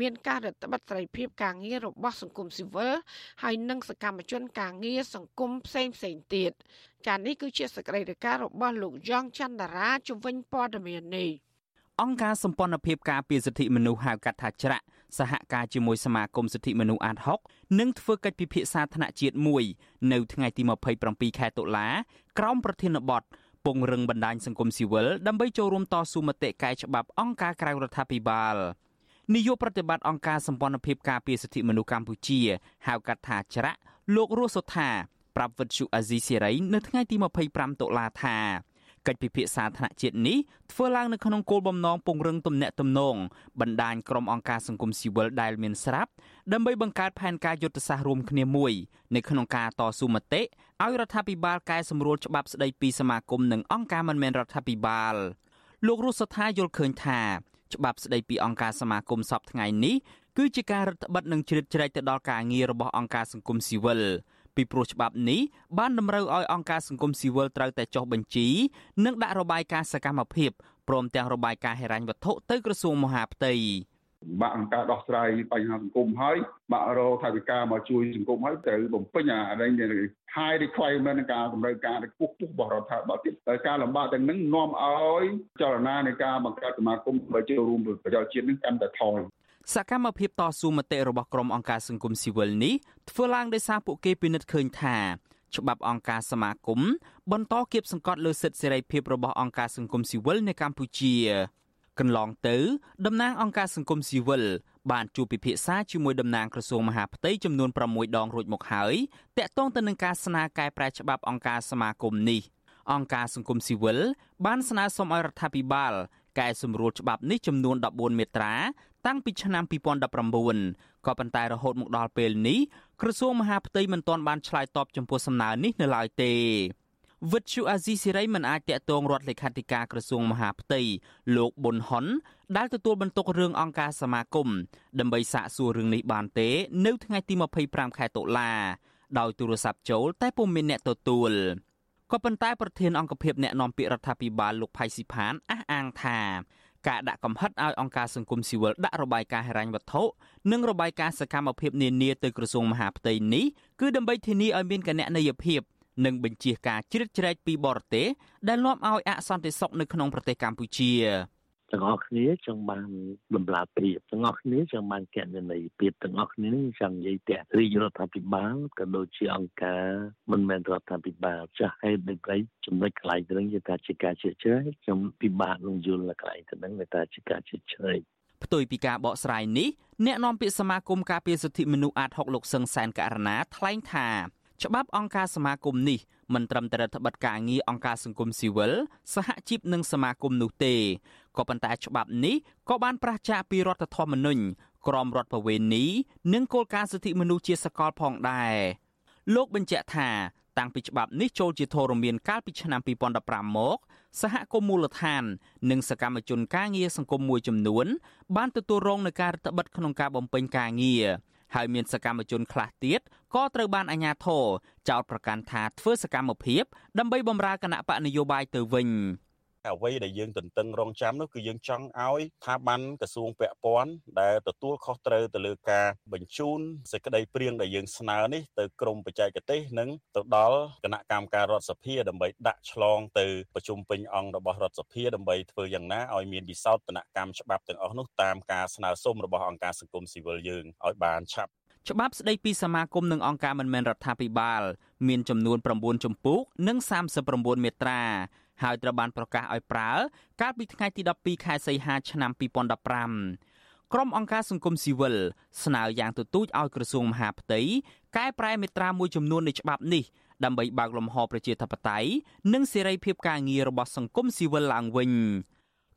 មានការរដ្ឋបတ်សេរីភាពការងាររបស់សង្គមស៊ីវិលហើយនិងសកម្មជនការងារសង្គមផ្សេងផ្សេងទៀតចា៎នេះគឺជាសកម្មភាពរបស់លោកយ៉ងច័ន្ទរាជំវិញព័ត៌មាននេះអង្គការសម្ព័ន្ធភាពការពារសិទ្ធិមនុស្សហៅកាត់ថាច្រាក់សហការជាមួយសមាគមសិទ្ធិមនុស្សអាត6នឹងធ្វើកិច្ចពិភាក្សាថ្នាក់ជាតិមួយនៅថ្ងៃទី27ខែតុលាក្រោមប្រធានបទ ពង្រឹងបណ្ដាញសង្គមស៊ីវិលដើម្បីចូលរួមតស៊ូមតិកែច្បាប់អង្គការក្រៅរដ្ឋាភិបាលនាយកប្រតិបត្តិអង្គការសម្ព័ន្ធភាពការពារសិទ្ធិមនុស្សកម្ពុជាហៅកាត់ថាច្រាក់លោករស់សុថាប្រាប់វិទ្យុអាស៊ីសេរីនៅថ្ងៃទី25តុលាថាកិច្ចពិភាក្សាថ្នាក់ជាតិនេះធ្វើឡើងនៅក្នុងគោលបំណងពង្រឹងទំនាក់ទំនងបណ្ដាញក្រុមអង្គការសង្គមស៊ីវិលដែលមានស្រាប់ដើម្បីបង្កើតផែនការយុទ្ធសាស្ត្ររួមគ្នាមួយនៅក្នុងការតស៊ូមតិ ឲ្យរដ្ឋាភិបាលកែសម្រួលច្បាប់ស្ដីពីសមាគមនិងអង្គការមិនមែនរដ្ឋាភិបាលលោករស់សថាយល់ឃើញថាច្បាប់ស្ដីពីអង្គការសមាគមសពថ្ងៃនេះគឺជាការរឹតបន្តឹងនិងជ្រៀតជ្រែកទៅដល់ការងាររបស់អង្គការសង្គមស៊ីវិលពីព្រោះច្បាប់នេះបានតម្រូវឲ្យអង្គការសង្គមស៊ីវិលត្រូវតែចុះបញ្ជី និងដាក់របាយការណ៍សកម្មភាពព្រមទាំងរបាយការណ៍ហិរញ្ញវត្ថុទៅក្រសួងមហាផ្ទៃ បាក់អង្គការដោះស្រាយបញ្ហាសង្គមហើយបាក់រកថវិកាមកជួយសង្គមហើយត្រូវបំពេញអានេះ high requirement នៃការតម្រូវការខ្ពស់ខ្ពស់របស់រដ្ឋាភិបាលទៀតតែការលំបាកទាំងនេះនាំឲ្យចលនានៃការបង្កើតសមាគមដើម្បីចូលរួមប្រយោជន៍ជាតិនេះកាន់តែថយសកម្មភាពតស៊ូមតិរបស់ក្រុមអង្គការសង្គមស៊ីវិលនេះធ្វើឡើងដោយសារពួកគេពិនិត្យឃើញថាច្បាប់អង្គការសមាគមបន្តគៀបសង្កត់លើសិទ្ធិសេរីភាពរបស់អង្គការសង្គមស៊ីវិលនៅកម្ពុជា កន្លងទៅតំណាងអង្គការសង្គមស៊ីវិលបានជួបពិភាក្សាជាមួយតំណាងក្រសួងមហាផ្ទៃចំនួន6ដងរួចមកហើយតាក់ទងទៅនឹងការស្នើកែប្រែច្បាប់អង្គការសមាគមនេះអង្គការសង្គមស៊ីវិលបានស្នើសុំឲ្យរដ្ឋាភិបាលកែសម្រួលច្បាប់នេះចំនួន14មាត្រា តាំងពីឆ្នាំ2019ក៏ប៉ុន្តែរហូតមកដល់ពេលនេះក្រសួងមហាផ្ទៃមិនទាន់បានឆ្លើយតបចំពោះសំណើនេះនៅឡើយទេ វិទ្យុអាស៊ីសេរីមិនអាចតាក់ទងរដ្ឋលេខាធិការក្រសួងមហាផ្ទៃលោកប៊ុនហុនដែលទទួលបន្ទុករឿងអង្គការសមាគមដើម្បីសាកសួររឿងនេះបានទេ នៅថ្ងៃទី25ខែតុលាដោយទូរស័ព្ទចូលតែពុំមានអ្នកទទួលក៏ប៉ុន្តែប្រធានអង្គភិបអ្នកណែនាំពាក្យរដ្ឋាភិបាលលោកផៃស៊ីផានអះអាងថាការដាក់កំហិតឲ្យអង្គការសង្គមស៊ីវិលដាក់របាយការណ៍ហិរញ្ញវត្ថុនិងរបាយការណ៍សកម្មភាពនានាទៅក្រសួងមហាផ្ទៃនេះគឺដើម្បីធានាឲ្យមានគណនេយ្យភាព និងបញ្ជាការជ្រៀតជ្រែកពីបរទេសដែលនាំឲ្យអសន្តិសុខនៅក្នុងប្រទេសកម្ពុជាទាំងអស់គ្នាចង់បានបំលាភាពទាំងអស់គ្នាចង់បានកណន័យភាពទាំងអស់គ្នាចង់និយាយតែរាជរដ្ឋាភិបាលក៏ដូចជាអង្គការមិនមែនរដ្ឋាភិបាលចាស់ហេតុដូចប្រៃចំណុចកន្លែងទៅនឹងយថាជាការជឿជ្រែកខ្ញុំពិបាកនឹងយល់កន្លែងទៅនឹងថាជាការជឿជ្រែកផ្ទុយពីការបកស្រាយនេះអ្នកនាំពាក្យសមាគមការពារសិទ្ធិមនុស្សអាត6លោកសឹងសែនករណាថ្លែងថា ច្បាប់អង្គការសមាគមនេះមិនត្រឹមតែរដ្ឋបတ်ការងារអង្គការសង្គមស៊ីវិលសហជីពនិងសមាគមនោះទេក៏ប៉ុន្តែច្បាប់នេះក៏បានប្រឆាចពីរដ្ឋធម្មនុញ្ញក្រមរដ្ឋប្រវេណីនិងគោលការណ៍សិទ្ធិមនុស្សជាសកលផងដែរលោកបញ្ជាក់ថាតាំងពីច្បាប់នេះចូលជាធរមានកាលពីឆ្នាំ2015មកសហគមន៍មូលដ្ឋាន និងសកម្មជនការងារសង្គមមួយចំនួន បានទទួលរងនឹងការរដ្ឋបិទក្នុងការបំពេញការងារ ហើយមានសកម្មជនខ្លះទៀតក៏ត្រូវបានអាជ្ញាធរចោទប្រកាន់ថាធ្វើសកម្មភាពដើម្បីបម្រើគណៈបកនយោបាយទៅវិញ។ អ្វីដែលយើងទន្ទឹងរង់ចាំនោះគឺយើងចង់ឲ្យស្ថាប័នក្រសួងពាក់ព័ន្ធដែលទទួលខុសត្រូវទៅលើការបញ្ជូនសេចក្តីព្រៀងដែលយើងស្នើនេះទៅក្រមបច្ចេកទេសនិងទៅដល់គណៈកម្មការរដ្ឋសភាដើម្បីដាក់ឆ្លងទៅប្រជុំពេញអង្គរបស់រដ្ឋសភាដើម្បីធ្វើយ៉ាងណាឲ្យមានវិសោធនកម្មច្បាប់ទាំងអស់នោះតាមការស្នើសុំរបស់អង្គការសង្គមស៊ីវិលយើងឲ្យបានឆាប់ច្បាប់ស្តីពីសមាគមនិងអង្គការមិនមែនរដ្ឋាភិបាល មានចំនួន9ជំពូកនិង39មាត្រា ហើយត្រូវបានប្រកាសឲ្យប្រើកាលពីថ្ងៃទី12ខែសីហាឆ្នាំ2015ក្រុមអង្គការសង្គមស៊ីវិលស្នើយ៉ាងទទូចឲ្យក្រសួងមហាផ្ទៃកែប្រែមាត្រាមួយចំនួននៃច្បាប់នេះដើម្បីបើកលំហប្រជាធិបតេយ្យនិងសេរីភាពការងាររបស់សង្គមស៊ីវិលឡើងវិញ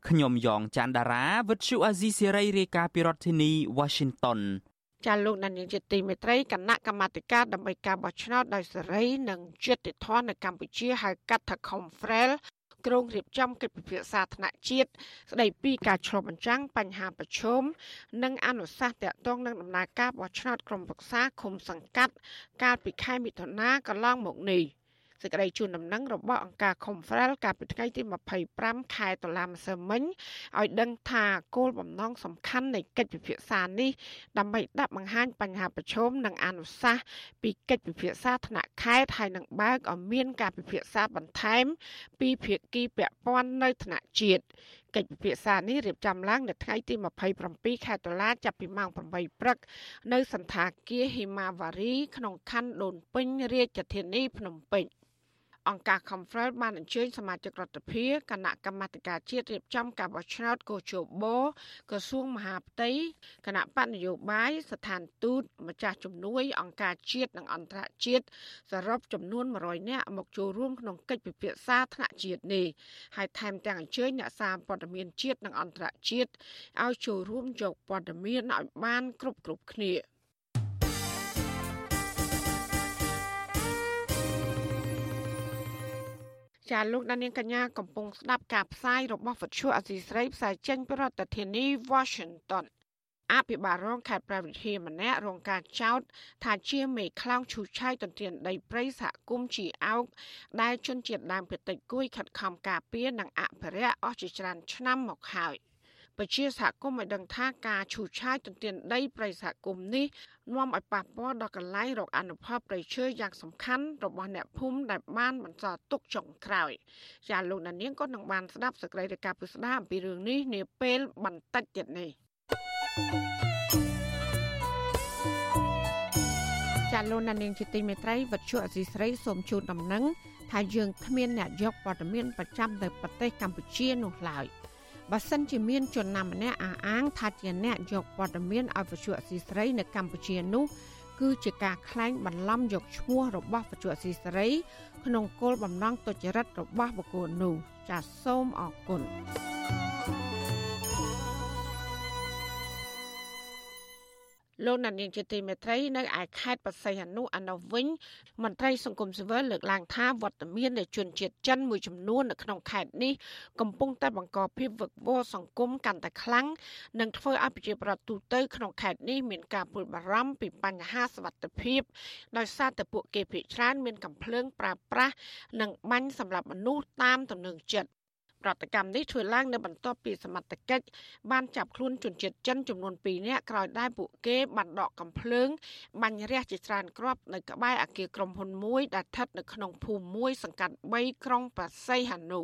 ខ្ញុំយ៉ងច័ន្ទដារាវិទ្យុអាស៊ីសេរីរាយការណ៍ពីរដ្ឋធានី Washington ចាលោកនាយកជាទីមេត្រីគណៈកម្មាធិការដើម្បីការបោះឆ្នោតដោយសេរីនិងយុត្តិធម៌នៅកម្ពុជាហៅកាត់ថា Confrel គ្រងរៀបចំកិច្ចពិភាក្សាថ្នាក់ជាតិស្ដីពីការឆ្លុះបញ្ចាំងបញ្ហាប្រឈមនិងអនុសាសន៍តាក់ទងនឹងដំណើរការបោះឆ្នោតក្រុមប្រឹក្សាឃុំសង្កាត់ កាលពីខែមិថុនាកន្លងមកនេះ។ សេចក្តីជូនដំណឹងរបស់អង្គការ Confrel កាលពីថ្ងៃទី25ខែតុលាម្សិលមិញឲ្យដឹងថាគោលបំណងសំខាន់នៃកិច្ចពិភាក្សានេះដើម្បីដាក់បង្ហាញបញ្ហាប្រឈមនិងអនុសាសន៍ពីកិច្ចពិភាក្សាថ្នាក់ខេត្តហើយនឹងបើកឲ្យមានការពិភាក្សាបន្ថែម ពីភាគីពាក់ព័ន្ធនៅថ្នាក់ជាតិកិច្ចពិភាក្សានេះរៀបចំឡើងនៅថ្ងៃទី27ខែតុលាចាប់ពីម៉ោង8ព្រឹកនៅសន្តាគារហិមាវ៉ារីក្នុងខណ្ឌដូនពេញរាជធានីភ្នំពេញ។ អង្គការ Confrel បានអញ្ជើញសមាជិករដ្ឋាភិបាលគណៈកម្មាធិការជាតិរៀបចំការបោះឆ្នោតកោជបក្រសួងមហាផ្ទៃគណៈបកនយោបាយស្ថានទូតម្ចាស់ជំនួយ អង្គការជាតិនិងអន្តរជាតិសរុបចំនួន100នាក់មកចូលរួមក្នុងកិច្ចពិភាក្សាថ្នាក់ជាតិនេះហើយថែមទាំងអញ្ជើញអ្នកសារព័ត៌មានជាតិនិងអន្តរជាតិឲ្យចូលរួមយកព័ត៌មានឲ្យបានគ្រប់គ្រប់គ្នា។ ចាលោកដានៀងកញ្ញាកំពុងស្ដាប់ការផ្សាយរបស់វិទ្យុអសីស្រីផ្សាយចេញពីរដ្ឋធានី Washington អភិបាលរងខេត្តប្រវត្តិហាម្នាក់រងការចោទថាជាមេខ្លោងឈូសឆាយទន្ទ្រានដីព្រៃសហគមន៍ជីអោកដែលជនជាតិដើមភាគតិចគួយខិតខំការពារនិងអភិរក្សអស់ជាច្រើនឆ្នាំមកហើយ។ ពជាសហគមន៍ឲ្យដឹងថាការឈូសឆាយទន្ទ្រានដីព្រៃសហគមន៍នេះនាំឲ្យប៉ះពាល់ដល់កន្លែងរកអនុផលព្រៃឈើយ៉ាងសំខាន់របស់អ្នកភូមិដែលបានបន្សល់ទុកចុងក្រោយចាលោកដានៀងក៏នឹងបានស្ដាប់សេចក្តីរាយការណ៍ពិស្ដារអំពីរឿងនេះនាពេលបន្តិចទៀតនេះចាលោកណានៀងជាទីមេត្រីវັດឈុអសីស្រីសូមជូនដំណឹងថាយើងគ្មានអ្នកយកព័ត៌មានប្រចាំទៅប្រទេសកម្ពុជានោះឡើយ។ បើសិនជាមានជនណាម្នាក់អះអាងថាជាអ្នកយកព័ត៌មានឲ្យវិទ្យុអសីស្រីនៅកម្ពុជានោះគឺជាការក្លែងបន្លំយកឈ្មោះរបស់វិទ្យុអសីស្រី ក្នុងគោលបំណងទុច្ចរិតរបស់បុគ្គលនោះចាសសូមអរគុណ លោកណានៀងជាទីមេត្រីនៅឯខេត្តបរសៃអនុអនុវិញមន្ត្រីសង្គមស៊ីវិលលើកឡើងថាវត្តមាននៃជនជាតិចិនមួយចំនួននៅក្នុងខេត្តនេះកំពុងតែបង្កភាពវឹកវរសង្គមកាន់តែខ្លាំងនិងធ្វើឲ្យប្រជាប្រដ្ឋទូទៅក្នុងខេត្តនេះមានការព្រួយបារម្ភពីបញ្ហាសុវត្ថិភាពដោយសារតែពួកគេភ័យច្រើនមានកំភ្លើងប្រើប្រាស់និងបាញ់សម្រាប់មនុស្សតាមទំនឹងចិត្ត ប្រតិកម្មនេះធ្វើឡើងនៅបន្ទាប់ពីសមត្ថកិច្ចបានចាប់ខ្លួនជនជាតិចិនចំនួន2នាក់ក្រោយដែលពួកគេបានដកកំភ្លើងបាញ់រះជាច្រើនគ្រាប់នៅក្បែរអគារក្រុមហ៊ុនមួយដែលស្ថិតនៅក្នុងភូមិមួយសង្កាត់3ក្រុងបរសៃហនុ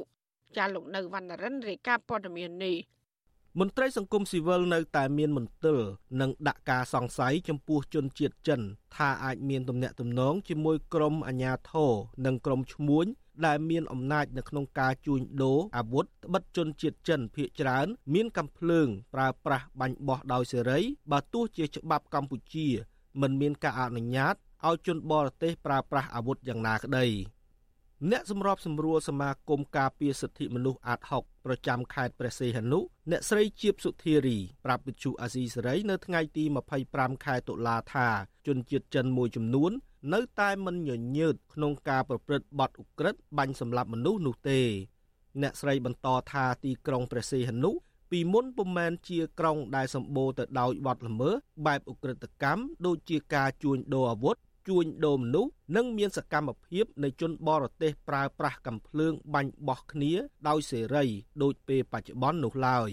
ចាលោកនៅវណ្ណរិនរាយការណ៍ព័ត៌មាននេះមន្ត្រីសង្គមស៊ីវិលនៅតែមានមន្ទិលនិងដាក់ការសង្ស័យចំពោះជនជាតិចិន ថាអាចមានទំនាក់ទំនងជាមួយក្រុមអាជ្ញាធរនិងក្រុមឈ្មួញ ដែលមានអំណាចនៅក្នុងការជួញដូរអាវុធត្បិតជនជាតិចិនភៀកច្រើន មានកំភ្លើងប្រើប្រាស់បាញ់បោះដោយសេរីបើទោះជាច្បាប់កម្ពុជា មិនមានការអនុញ្ញាតឲ្យជនបរទេសប្រើប្រាស់អាវុធយ៉ាងណាក្តី អ្នកសម្របសម្រួលសមាគមការពារសិទ្ធិមនុស្សអាត6ប្រចាំខេត្តព្រះសីហនុអ្នកស្រីជាបសុធារីប្រាប់វិទ្យុអាស៊ីសេរីនៅថ្ងៃទី25ខែតុលាថាជនជាតិចិនមួយចំនួន នៅតែមិនញញើតក្នុងការប្រព្រឹត្តបទឧក្រិដ្ឋបាញ់សម្លាប់មនុស្សនោះទេអ្នកស្រីបន្តថាទីក្រុងព្រះសីហនុពីមុនពុំមែនជាក្រុងដែលសម្បូរទៅដោយបទល្មើសបែបឧក្រិដ្ឋកម្មដូចជាការជួញដូរអាវុធ ជួញដូរមនុស្សនិងមានសកម្មភាពនៃជនបរទេសប្រើប្រាស់កំភ្លើងបាញ់បោះគ្នាដោយសេរីដូចពេលបច្ចុប្បន្ននោះឡើយ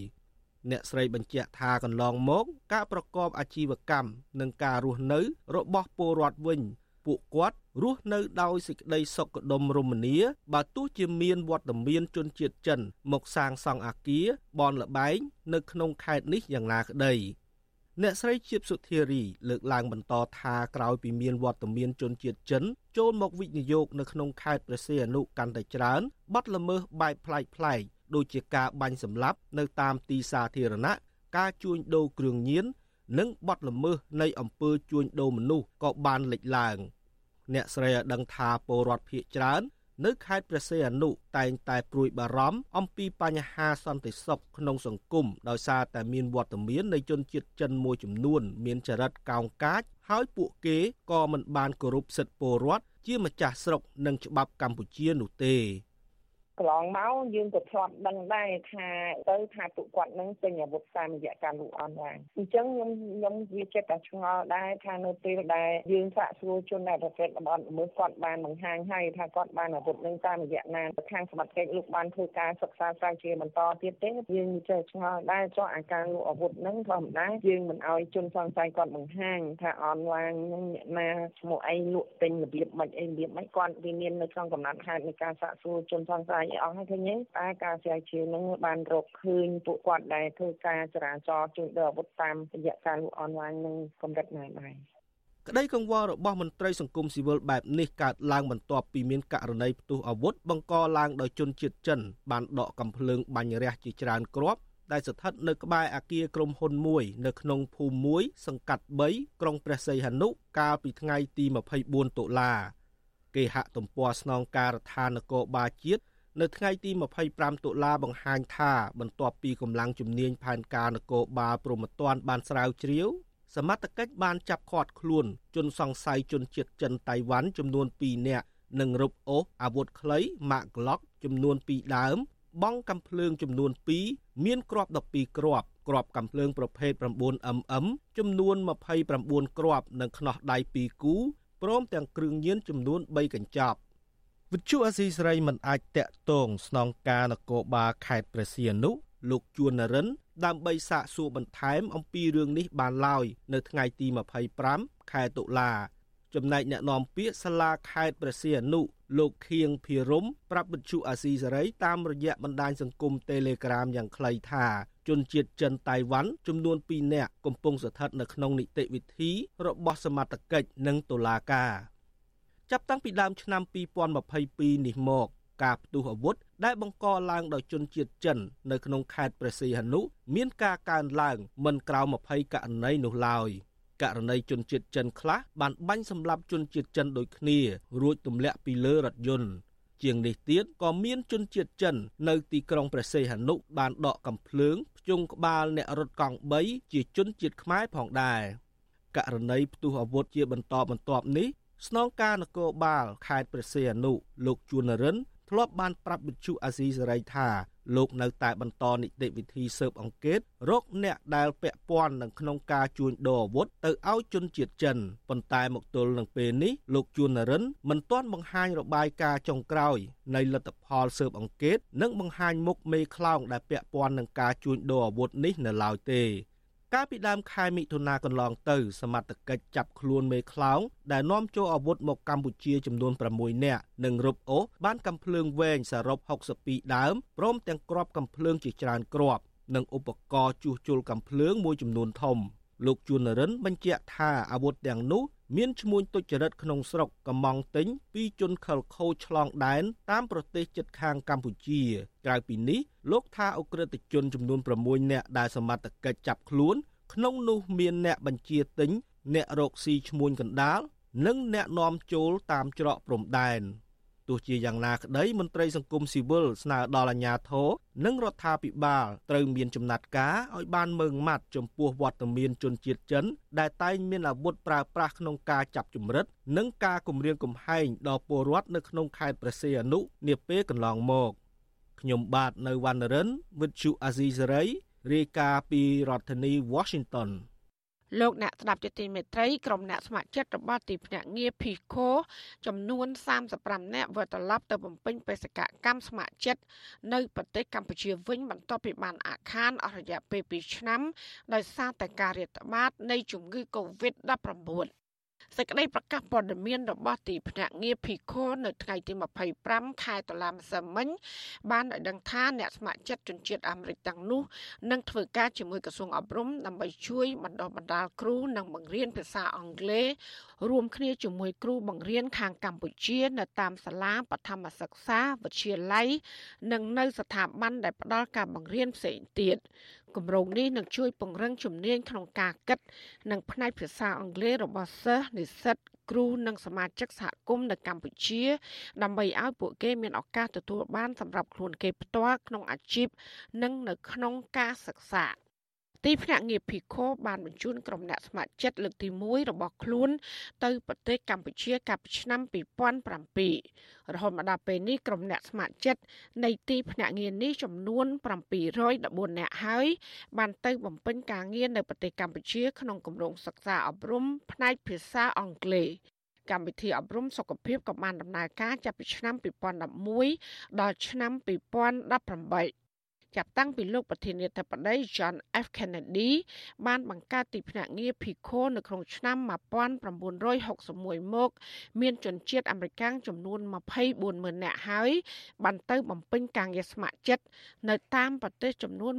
អ្នកស្រីបញ្ជាក់ថាកន្លងមក ការប្រកបអាជីវកម្មនិងការរស់នៅ របស់ពលរដ្ឋវិញ ពួកគាត់រស់នៅដោយសេចក្តីសុខដុមរមនាបើទោះជាមានវត្តមានជនជាតិចិន មកសាងសង់អគារបនលបែងនៅក្នុងខេត្តនេះយ៉ាងណាក្តី អ្នកស្រីជាបសុធារីលើកឡើងបន្តថាក្រោយពីមានវត្តមានជនជាតិចិនចូលមកវិនិយោគនៅក្នុងខេត្តព្រះសីហនុកាន់តែច្រើនបាត់ល្មើសបែបប្លែកប្លែកដូចជាការបាញ់សម្លាប់នៅតាមទីសាធារណៈការជួញដូរគ្រឿងញៀននិងបាត់ល្មើសនៃអំពើជួញដូរមនុស្សក៏បានលេចឡើង។អ្នកស្រីឲ្យដឹងថាពលរដ្ឋភៀសច្រើន នៅខេត្តព្រះសីហនុតែងតែព្រួយបារម្ភអំពីបញ្ហាសន្តិសុខក្នុងសង្គមដោយសារតែមានវត្តមាននៃជនជាតិចិនមួយចំនួន មានចរិតកោងកាច ហើយពួកគេក៏មិនបានគោរពសិទ្ធិពលរដ្ឋជាម្ចាស់ស្រុកនិងច្បាប់កម្ពុជានោះទេ កន្លងមកយើងក៏ធ្លាប់ដឹងដែរថាទៅថាពួកគាត់នឹងទិញអាវុធតាមរយៈការលក់អនឡាញអញ្ចឹងខ្ញុំខ្ញុំវាចិត្តតែឆ្ងល់ដែរថានៅពេលដែលយើងសាកសួរជនដែលប្រព្រឹត្តបទល្មើសគាត់បានបង្ហាញហើយថាគាត់បានអាវុធនឹងតាមរយៈណាខាងសមត្ថកិច្ចលោកបានធ្វើការសិក្សាស្រាវជ្រាវបន្តទៀតទេយើងចេះឆ្ងល់ដែរចុះអាការលក់អាវុធនឹងធម្មតាយើងមិនអោយជនសង្ស័យគាត់បង្ហាញថាអនឡាញនឹងអ្នកណាឈ្មោះអីលក់ទិញរបៀបមិនអីរបៀបមិនគាត់វាមាននៅក្នុងកំណត់ហេតុនៃការសាកសួរជនសង្ស័យអស់ហើយឃើញទេតែការស្រាវជ្រាវនឹងបានរកឃើញពួកគាត់ដែលធ្វើការចរាចរណ៍ជួញដូរអាវុធតាមរយៈការលក់អនឡាញនឹងកម្រិតណាដែរក្តីកង្វល់របស់មន្ត្រីសង្គមស៊ីវិលបែបនេះកើតឡើងបន្ទាប់ពីមានករណីផ្ទុះអាវុធបង្កឡើងដោយជនជាតិចិនបានដកកំភ្លើងបាញ់រះជាច្រើនគ្រាប់ដែលស្ថិតនៅក្បែរអគារក្រុមហ៊ុនមួយនៅក្នុងភូមិមួយសង្កាត់3ក្រុងព្រះសីហនុកាលពីថ្ងៃទី24តុលាគេហាក់ទំព័រស្នងការដ្ឋាននគរបាលជាតិ នៅថ្ងៃទី25តុលាបង្ហាញថាបន្ទាប់ពីកម្លាំងជំនាញផែនការនគរបាលព្រហ្មទណ្ឌបានស្រាវជ្រាវសមត្ថកិច្ចបានចាប់ឃាត់ខ្លួនជនសង្ស័យជនជាតិចិនតៃវ៉ាន់ចំនួន2នាក់និងរົບអូសអាវុធខ្លីម៉ាកក្លុកចំនួន2ដើមបង់កំភ្លើងចំនួន2មានគ្រាប់12គ្រាប់គ្រាប់កំភ្លើងប្រភេទ 9mm ចំនួន29គ្រាប់និងខ្នោះដៃ2គូព្រមទាំងគ្រឿងញៀនចំនួន3កញ្ចប់ វិទ្យុអស៊ីសេរីមិនអាចតាក់ទងស្នងការនគរបាលខេត្តព្រះសីហនុលោកជួននរិន ដើម្បីសាកសួរបន្ថែមអំពីរឿងនេះបានឡើយនៅថ្ងៃទី25ខែតុលា ចំណែកអ្នកនាំពាក្យសាលាខេត្តព្រះសីហនុលោកខៀងភិរមប្រាប់វិទ្យុអាស៊ីសេរីតាមរយៈបណ្ដាញសង្គម Telegram យ៉ាងខ្លីថាជនជាតិចិនតៃវ៉ាន់ចំនួន2នាក់កំពុងស្ថិតនៅក្នុងនីតិវិធីរបស់សមត្ថកិច្ចនិងតុលាការ ចាប់តាំងពីដើមឆ្នាំ2022នេះមក ការផ្ទុះអាវុធដែលបង្កឡើងដោយជនជាតិចិន នៅក្នុងខេត្តព្រះសីហនុមានការកើនឡើងមិនក្រៅ20ករណីនោះឡើយករណីជនជាតិចិនខ្លះបានបាញ់សម្លាប់ជនជាតិចិនដូចគ្នា រួចទម្លាក់ពីលើរថយន្តជាងនេះទៀតក៏មានជនជាតិចិន នៅទីក្រុងព្រះសីហនុបានដកកំភ្លើងភ្ជង់ក្បាលអ្នករត់កង់3ជាជនជាតិខ្មែរផងដែរករណីផ្ទុះអាវុធជាបន្តបន្ទាប់នេះ ស្នងការនគរបាលខេត្តព្រះសីហនុលោកជួននរិនធ្លាប់បានប្រាប់វិទ្យុអាស៊ីសេរីថាលោកនៅតែបន្តនីតិវិធីស៊ើបអង្កេតរកអ្នកដែលពាក់ព័ន្ធនឹងក្នុងការជួញដូរអាវុធទៅឲ្យជនជាតិចិនប៉ុន្តែមកទល់នឹងពេលនេះលោកជួននរិនមិនទាន់បង្ហាញរបាយការណ៍ចុងក្រោយនៃលទ្ធផលស៊ើបអង្កេតនិងបង្ហាញមុខមេខ្លោងដែលពាក់ព័ន្ធនឹងការជួញដូរអាវុធនេះនៅឡើយទេ កាលពីដើមខែមិថុនាកន្លងទៅ សមត្ថកិច្ចចាប់ខ្លួនមេខ្លោងដែលនាំចូលអាវុធមកកម្ពុជាចំនួន6នាក់និងរົບអូសបានកំភ្លើងវែងសរុប62ដើមព្រមទាំងគ្រាប់កំភ្លើងជាច្រើនគ្រាប់និងឧបករណ៍ជួសជុលកំភ្លើងមួយចំនួនធំលោកជួននរិនបញ្ជាក់ថាអាវុធទាំងនោះ មានឈ្មួញទុច្ចរិតក្នុងស្រុកកំងទិញពីជនខិលខូចឆ្លងដែនតាមប្រទេសជិតខាងកម្ពុជាក្រៅពីនេះលោកថាអ ுக ្រិតជនចំនួន6នាក់ដែលសមត្ថកិច្ចចាប់ខ្លួន ក្នុងនោះមានអ្នកបញ្ជាទិញអ្នករកស៊ីឈ្មួញកណ្ដាលនិងអ្នកនាំចូលតាមច្រកព្រំដែន ទោះជាយ៉ាងណាក្តីមន្ត្រីសង្គមស៊ីវិលស្នើដល់អាជ្ញាធរនិងរដ្ឋាភិបាលត្រូវមានចំណាត់ការឲ្យបានម៉ឺងម៉ាត់ចំពោះវត្តមានជនជាតិចិន ដែលតែងមានអាវុធប្រើប្រាស់ក្នុងការចាប់ជំរិត និងការគំរាមកំហែងដល់ពលរដ្ឋនៅក្នុងខេត្តព្រះសីហនុនាពេលកន្លងមកខ្ញុំបាទនៅវណ្ណរិន with Chu Azizi Saray រាយការណ៍ពីរដ្ឋធានី Washington លោកអ្នកស្ដាប់ជាទីមេត្រីក្រុមអ្នកស្ម័គ្រចិត្តរបស់ទីភ្នាក់ងារ Pico ចំនួន35នាក់វិលត្រឡប់ទៅបំពេញបេសកកម្មស្ម័គ្រចិត្តនៅប្រទេសកម្ពុជាវិញបន្ទាប់ពីបានអាឃានអស់រយៈពេល2ឆ្នាំដោយសារតែការរាតត្បាតនៃជំងឺ Covid-19 សេចក្តីប្រកាសព័ត៌មានរបស់ទីភ្នាក់ងារ Pico នៅថ្ងៃទី25ខែតុលាម្សិលមិញបានឲ្យដឹងថាអ្នកស្ម័គ្រចិត្តជនជាតិអាមេរិកទាំងនោះនឹងធ្វើការជាមួយក្រសួងអប់រំដើម្បីជួយបណ្ដុះបណ្ដាលគ្រូនិងបង្រៀនភាសាអង់គ្លេសរួមគ្នាជាមួយគ្រូបង្រៀនខាងកម្ពុជា នៅតាមសាលាបឋមសិក្សាវិទ្យាល័យនិងនៅស្ថាប័នដែលផ្ដល់ការបង្រៀនផ្សេងទៀត គម្រោងនេះនឹងជួយពង្រឹងជំនាញក្នុងការគិត និងផ្នែកភាសាអង់គ្លេសរបស់សិស្សនិស្សិតគ្រូនិងសមាជិកសហគមន៍នៅកម្ពុជា ដើម្បីឲ្យពួកគេមានឱកាសទទួលបានសម្រាប់ខ្លួនគេផ្ទាល់ក្នុងអាជីពនិងនៅក្នុងការសិក្សា។ ទីភ្នាក់ងារ Pico បានបញ្ជូនក្រុមអ្នកស្ម័គ្រចិត្តលើកទី1របស់ខ្លួន ទៅប្រទេសកម្ពុជាកាលពីឆ្នាំ2007រហូតមកដល់ពេលនេះក្រុមអ្នកស្ម័គ្រចិត្តនៃទីភ្នាក់ងារនេះចំនួន714នាក់ហើយបានទៅបំពេញការងារនៅប្រទេសកម្ពុជាក្នុងគម្រោងសិក្សាអប់រំផ្នែកភាសាអង់គ្លេសកម្មវិធីអប់រំសុខភាពក៏បានដំណើរការចាប់ពីឆ្នាំ2011ដល់ឆ្នាំ2018 ចាប់តាំងពីលោកប្រធានាធិបតី John F Kennedy បានបង្កើតទីភ្នាក់ងារ PICO នៅក្នុងឆ្នាំ1961មក មានជនជាតិអាមេរិកចំនួន240000នាក់ហើយបានទៅបំពេញការងារស្ម័គ្រចិត្តនៅតាមប្រទេសចំនួន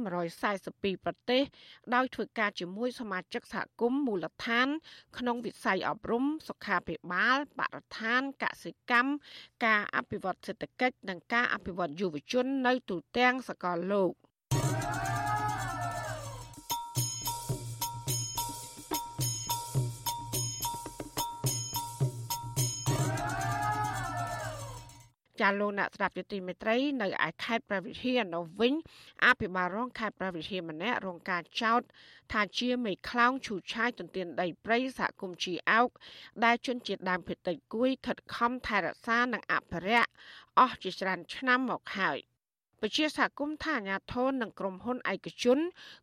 142ប្រទេស ដោយធ្វើការជាមួយសមាជិកសហគមន៍មូលដ្ឋាន ក្នុងវិស័យអប់រំសុខាភិបាលបរិស្ថានកសិកម្មការអភិវឌ្ឍសេដ្ឋកិច្ចនិងការអភិវឌ្ឍយុវជននៅទូទាំងសកលលោក ចាលោកអ្នកស្ដាប់យុតិមេត្រីនៅឯខេត្តព្រះវិហារនៅវិញអភិបាលរងខេត្តព្រះវិហារម្នាក់រងការចោទថាជាមេខ្លោងឈូឆាយទន្ទានដីព្រៃសហគមន៍ជីអោកដែលជនជាតិដើមភាគតិចគួយខិតខំថែរក្សានិងអភិរក្សអស់ជាច្រើនឆ្នាំមកហើយ ពជាសហគមន៍ថាអាញាធននិងក្រុមហ៊ុនឯកជន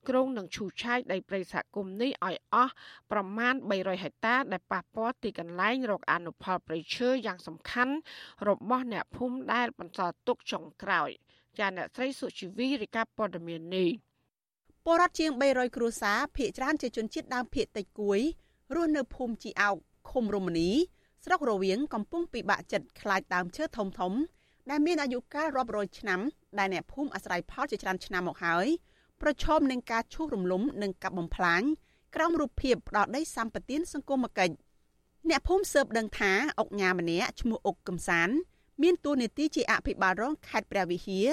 ក្រុងនឹងឈូសឆាយដីព្រៃសហគមន៍នេះឲ្យអស់ប្រមាណ300ហិកតា ដែលប៉ះពាល់ទីកន្លែងរកអនុផលព្រៃឈើយ៉ាងសំខាន់របស់អ្នកភូមិដែលបន្សល់ទុកចុងក្រោយចាអ្នកស្រីសុជីវីរាយការណ៍ព័ត៌មាននេះពលរដ្ឋជាង300គ្រួសារភ ieck ច្រើនជាជនជាតិដើមភាគតិចគួយរស់នៅភូមិជីអោកឃុំរមនីស្រុករវៀងកំពុងពិបាកចិត្តខ្លាចដើមឈើធំធំ ដែលមានអាយុកាលរាប់រយឆ្នាំដែលអ្នកភូមិអាស្រ័យផលជាច្រើនឆ្នាំមកហើយប្រឈមនឹងការឈូសរំលំនិងកាប់បំផ្លាញក្រោមរូបភាពផ្ដោតដីសម្បត្តិសង្គមគិច្ចអ្នកភូមិស៊ើបដឹងថាអុកញ៉ាម្នាក់ឈ្មោះអុកកំសាន មានតួនាទីជាអភិបាលរងខេត្តព្រះវិហារ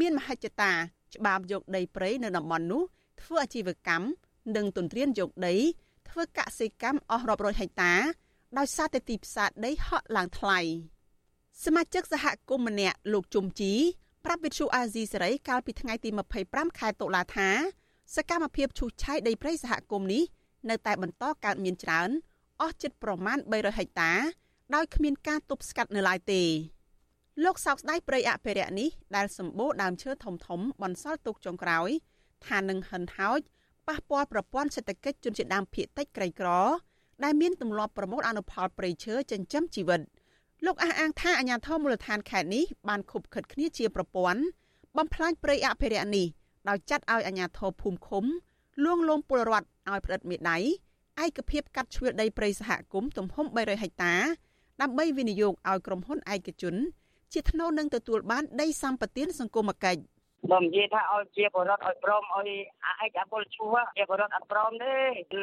មានមហិច្ឆតាច្បាប់យកដីព្រៃនៅតំបន់នោះធ្វើអាជីវកម្មនិងទន្ទ្រានយកដី ធ្វើកសិកម្មអស់រាប់រយហិកតា ដោយសារតែទីផ្សារដីហក់ឡើងថ្លៃ។ សមាជិកសហគមន៍ម្នាក់លោកជុំជីប្រាប់វិទ្យុអាស៊ីសេរីកាលពីថ្ងៃទី25ខែតុលាថាសកម្មភាពឈូសឆាយដីព្រៃសហគមន៍នេះនៅតែបន្តកើតមានច្រើនអស់ជិតប្រមាណ300ហិកតា ដោយគ្មានការទប់ស្កាត់នៅឡើយទេលោកសោកស្ដាយព្រៃអភិរក្សនេះដែលសម្បូរដើមឈើធំធំបន្សល់ទុកចុងក្រោយថានឹងហិនហោចប៉ះពាល់ប្រព័ន្ធសេដ្ឋកិច្ចជនជាតិដើមភាគតិចក្រីក្រ ដែលមានទម្លាប់ប្រមូលអនុផលព្រៃឈើចិញ្ចឹមជីវិត។ លោកអះអាងថាអាញាធមូលដ្ឋានខេត្តនេះបានខុបខិតគ្នាជាប្រព័ន្ធបំផ្លាញព្រៃអភិរក្សនេះដោយចាត់ឲ្យអាញាធរភូមិឃុំលួងលោមពលរដ្ឋឲ្យផ្តិតមេដៃឯកភាពកាត់ជ្រឿដីព្រៃសហគមន៍ទំហំ300ហិកតា ដើម្បីវិនិយោគឲ្យក្រុមហ៊ុនឯកជន ជាថ្នូរនឹងទទួលបានដីសម្បត្តិសង្គមគិច្ច បើនិយាយថាឲ្យជាបរដ្ឋឲ្យព្រមឲ្យអេចអពលឈ្មោះជាបរដ្ឋអត់ព្រមទេ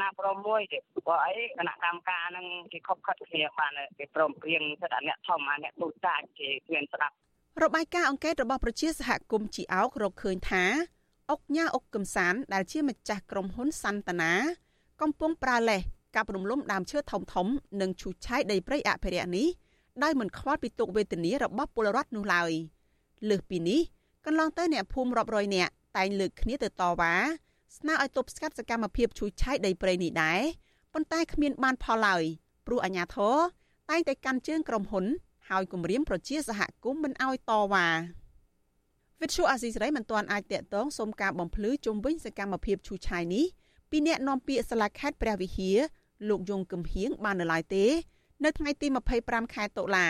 ណាព្រមមួយទេព្រោះអីគណៈកម្មការនឹងគេខົບខិតគ្នាបានគេព្រមព្រៀងសិទ្ធិអ្នកធំអាអ្នកទូតាគេគ្មានស្ដាប់របាយការណ៍អង្កេតរបស់ប្រជាសហគមន៍ជីអោករកឃើញថាអុកញ៉ាអុកកំសានដែលជាម្ចាស់ក្រុមហ៊ុនសន្តានាកំពុងប្រើលេសកាប់រំលំដើមឈើធំធំនិងឈូសឆាយដីព្រៃអភិរក្សនេះដោយមិនខ្វល់ពីទុក្ខវេទនារបស់ពលរដ្ឋនោះឡើយលើសពីនេះ កន្លងទៅអ្នកភូមិរាប់រយនាក់តែងលើកគ្នាទៅតវ៉ាស្នើឲ្យទប់ស្កាត់សកម្មភាពឈូសឆាយដីព្រៃនេះដែរប៉ុន្តែគ្មានបានផលឡើយព្រោះអាជ្ញាធរតែងតែកាន់ជើងក្រុមហ៊ុនហើយគម្រាមប្រជាសហគមន៍មិនឲ្យតវ៉ាវិទ្យុអាស៊ីសេរីមិនទាន់អាចតាក់ទងសុំការបំភ្លឺជុំវិញសកម្មភាពឈូសឆាយនេះពីអ្នកនាំពាក្យសាលាខេត្តព្រះវិហារលោកយងគឹមហៀងបាននៅឡើយទេ នៅថ្ងៃទី25ខែតុលា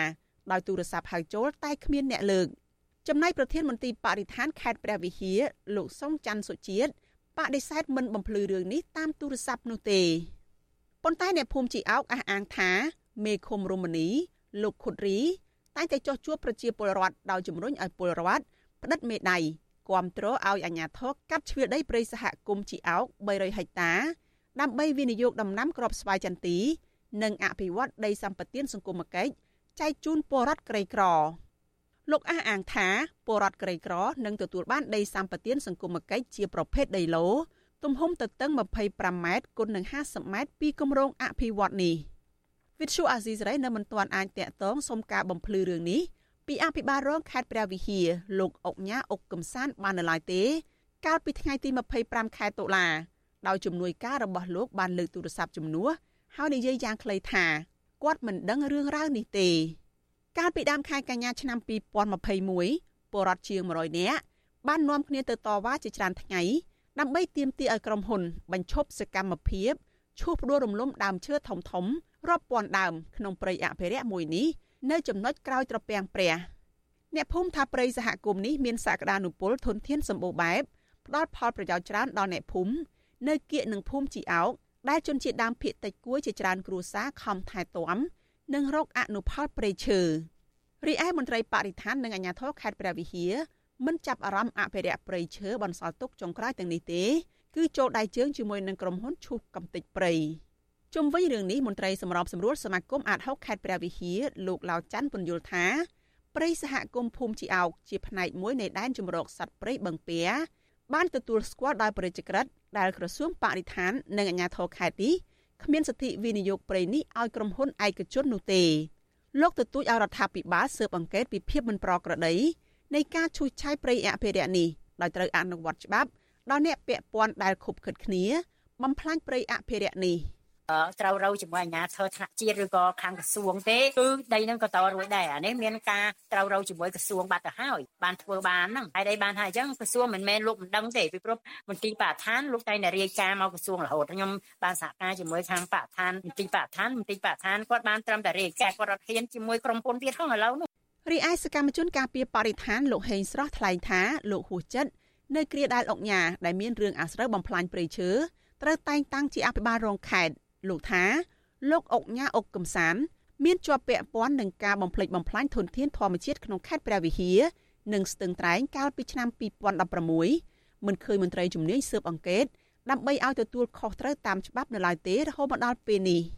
ដោយទូរស័ព្ទហៅចូលតែគ្មានអ្នកលើក ចំណែកប្រធានមន្ត្រីបរិស្ថានខេត្តព្រះវិហារលោកសុងច័ន្ទសុជាតិបដិសេធមិនបំភ្លឺរឿងនេះតាមទូរស័ព្ទនោះទេប៉ុន្តែអ្នកភូមិជីអោកអះអាងថា មេឃុំរមនីលោកខុតរីតែងតែចោះជួបប្រជាពលរដ្ឋដោយជំរុញឲ្យពលរដ្ឋផ្តិតមេដៃគាំទ្រឲ្យអាជ្ញាធរកាត់ជ្រឿដីព្រៃសហគមន៍ជីអោក300ហិកតា ដើម្បីវិនិយោគដំណាំគ្រាប់ស្វាយចន្ទី និងអភិវឌ្ឍដីសម្បត្តិសង្គមគិច្ចចែកជូនពលរដ្ឋក្រីក្រ លោកអះអាងថាពលរដ្ឋក្រីក្រនឹងទទួលបានដីសម្បត្តិសង្គមគិច្ចជាប្រភេទដីឡូទំហំទទឹង25ម៉ែត្រគុណនឹង50ម៉ែត្រពីគម្រោងអភិវឌ្ឍនេះវិទ្យុអាស៊ីសេរីនៅមិនទាន់អាចតាក់ទងសុំការបំភ្លឺរឿងនេះពីអភិបាលរងខេត្តព្រះវិហារលោកអុកញ៉ាអុកកំសានបាននៅឡើយទេ កាលពីថ្ងៃទី25ខែតុលាដោយជំនួយការរបស់លោកបានលើកទូរស័ព្ទជំនួសហើយនិយាយយ៉ាងខ្លីថាគាត់មិនដឹងរឿងរ៉ាវនេះទេ កាលពីដើមខែកញ្ញាឆ្នាំ2021ពលរដ្ឋជាង100នាក់បាននាំគ្នាទៅតវ៉ាជាច្រើនថ្ងៃដើម្បីទាមទារឲ្យក្រុមហ៊ុន បញ្ឈប់សកម្មភាពឈូសផ្ដួលរំលំដើមឈើធំធំរាប់ពាន់ដើមក្នុងព្រៃអភិរក្សមួយនេះនៅចំណុចក្រោយត្រពាំងព្រះអ្នកភូមិថាព្រៃសហគមន៍នេះមានសក្តានុពលធនធានសម្បូរបែបផ្ដល់ផលប្រយោជន៍ច្រើនដល់អ្នកភូមិនៅគៀកនឹងភូមិជីអោកដែលជនជាតិដើមភាគតិចគួយជាច្រើនគ្រួសារខំថែទាំ និងរកអនុផលព្រៃឈើរីឯមន្ត្រីបរិស្ថាននិងអាជ្ញាធរខេត្តព្រះវិហារមិនចាប់អារម្មណ៍អភិរក្សព្រៃឈើបន្សល់ទុកចុងក្រោយទាំងនេះទេគឺចូលដៃជើងជាមួយនឹងក្រុមហ៊ុនឈូសកំទេចព្រៃជុំវិញរឿងនេះមន្ត្រីសម្របសម្រួលសមាគមអាត6ខេត្តព្រះវិហារលោកឡាវច័ន្ទពន្យល់ថាព្រៃសហគមន៍ភូមិជីអោកជាផ្នែកមួយនៃដែនជម្រកសត្វព្រៃបឹងពែបានទទួលស្គាល់ដោយប្រជាក្រិតដែលក្រសួងបរិស្ថាននិងអាជ្ញាធរខេត្តនេះ គ្មានសិទ្ធិវិនិយោគព្រៃនេះឲ្យក្រុមហ៊ុនឯកជននោះទេលោកទទូចឲ្យរដ្ឋាភិបាលស៊ើបអង្កេតពីភាពមិនប្រក្រតីនៃការឈូសឆាយព្រៃអភិរក្សនេះដោយត្រូវអនុវត្តច្បាប់ដល់អ្នកពាក់ព័ន្ធដែលខុបខិតគ្នា បំផ្លាញព្រៃអភិរក្សនេះ ត្រូវរូវជាមួយអាជ្ញាធរថ្នាក់ជាតិឬក៏ខាងក្រសួងទេគឺដីហ្នឹងក៏តរួចដែរអានេះមានការត្រូវរូវជាមួយក្រសួងបាត់ទៅហើយបានធ្វើបានហ្នឹងហើយដីបានហើយអញ្ចឹងក្រសួងមិនមែនលោកមិនដឹងទេពីព្រោះមន្ទីរបរិស្ថានលោកតែងតែរាយការណ៍មកក្រសួងរហូតខ្ញុំបានសហការជាមួយខាងបរិស្ថានមន្ទីរបរិស្ថានមន្ទីរបរិស្ថានគាត់បានត្រឹមតែរាយការណ៍គាត់អត់ហ៊ានជាមួយក្រុមហ៊ុនទៀតហ្នឹងឥឡូវនោះរីឯសកម្មជនការពារបរិស្ថានលោកហេងស្រស់ថ្លែងថាលោកហួសចិត្តនៅគ្រាដែលអុកញ៉ាដែលមានរឿងអាស្រូវបំផ្លាញព្រៃឈើត្រូវតែងតាំងជាអភិបាលរងខេត្ត លោកថាលោកអុកញ៉ាអុកកំសានមានជាប់ពាក់ព័ន្ធនឹងការបំផ្លិចបំផ្លាញធនធានធម្មជាតិក្នុងខេត្តព្រះវិហារនិងស្ទឹងត្រែងកាលពីឆ្នាំ2016មិនឃើញមន្ត្រីជំនាញស៊ើបអង្កេតដើម្បីឲ្យទទួលខុសត្រូវតាមច្បាប់នៅឡើយទេរហូតមកដល់ពេលនេះ។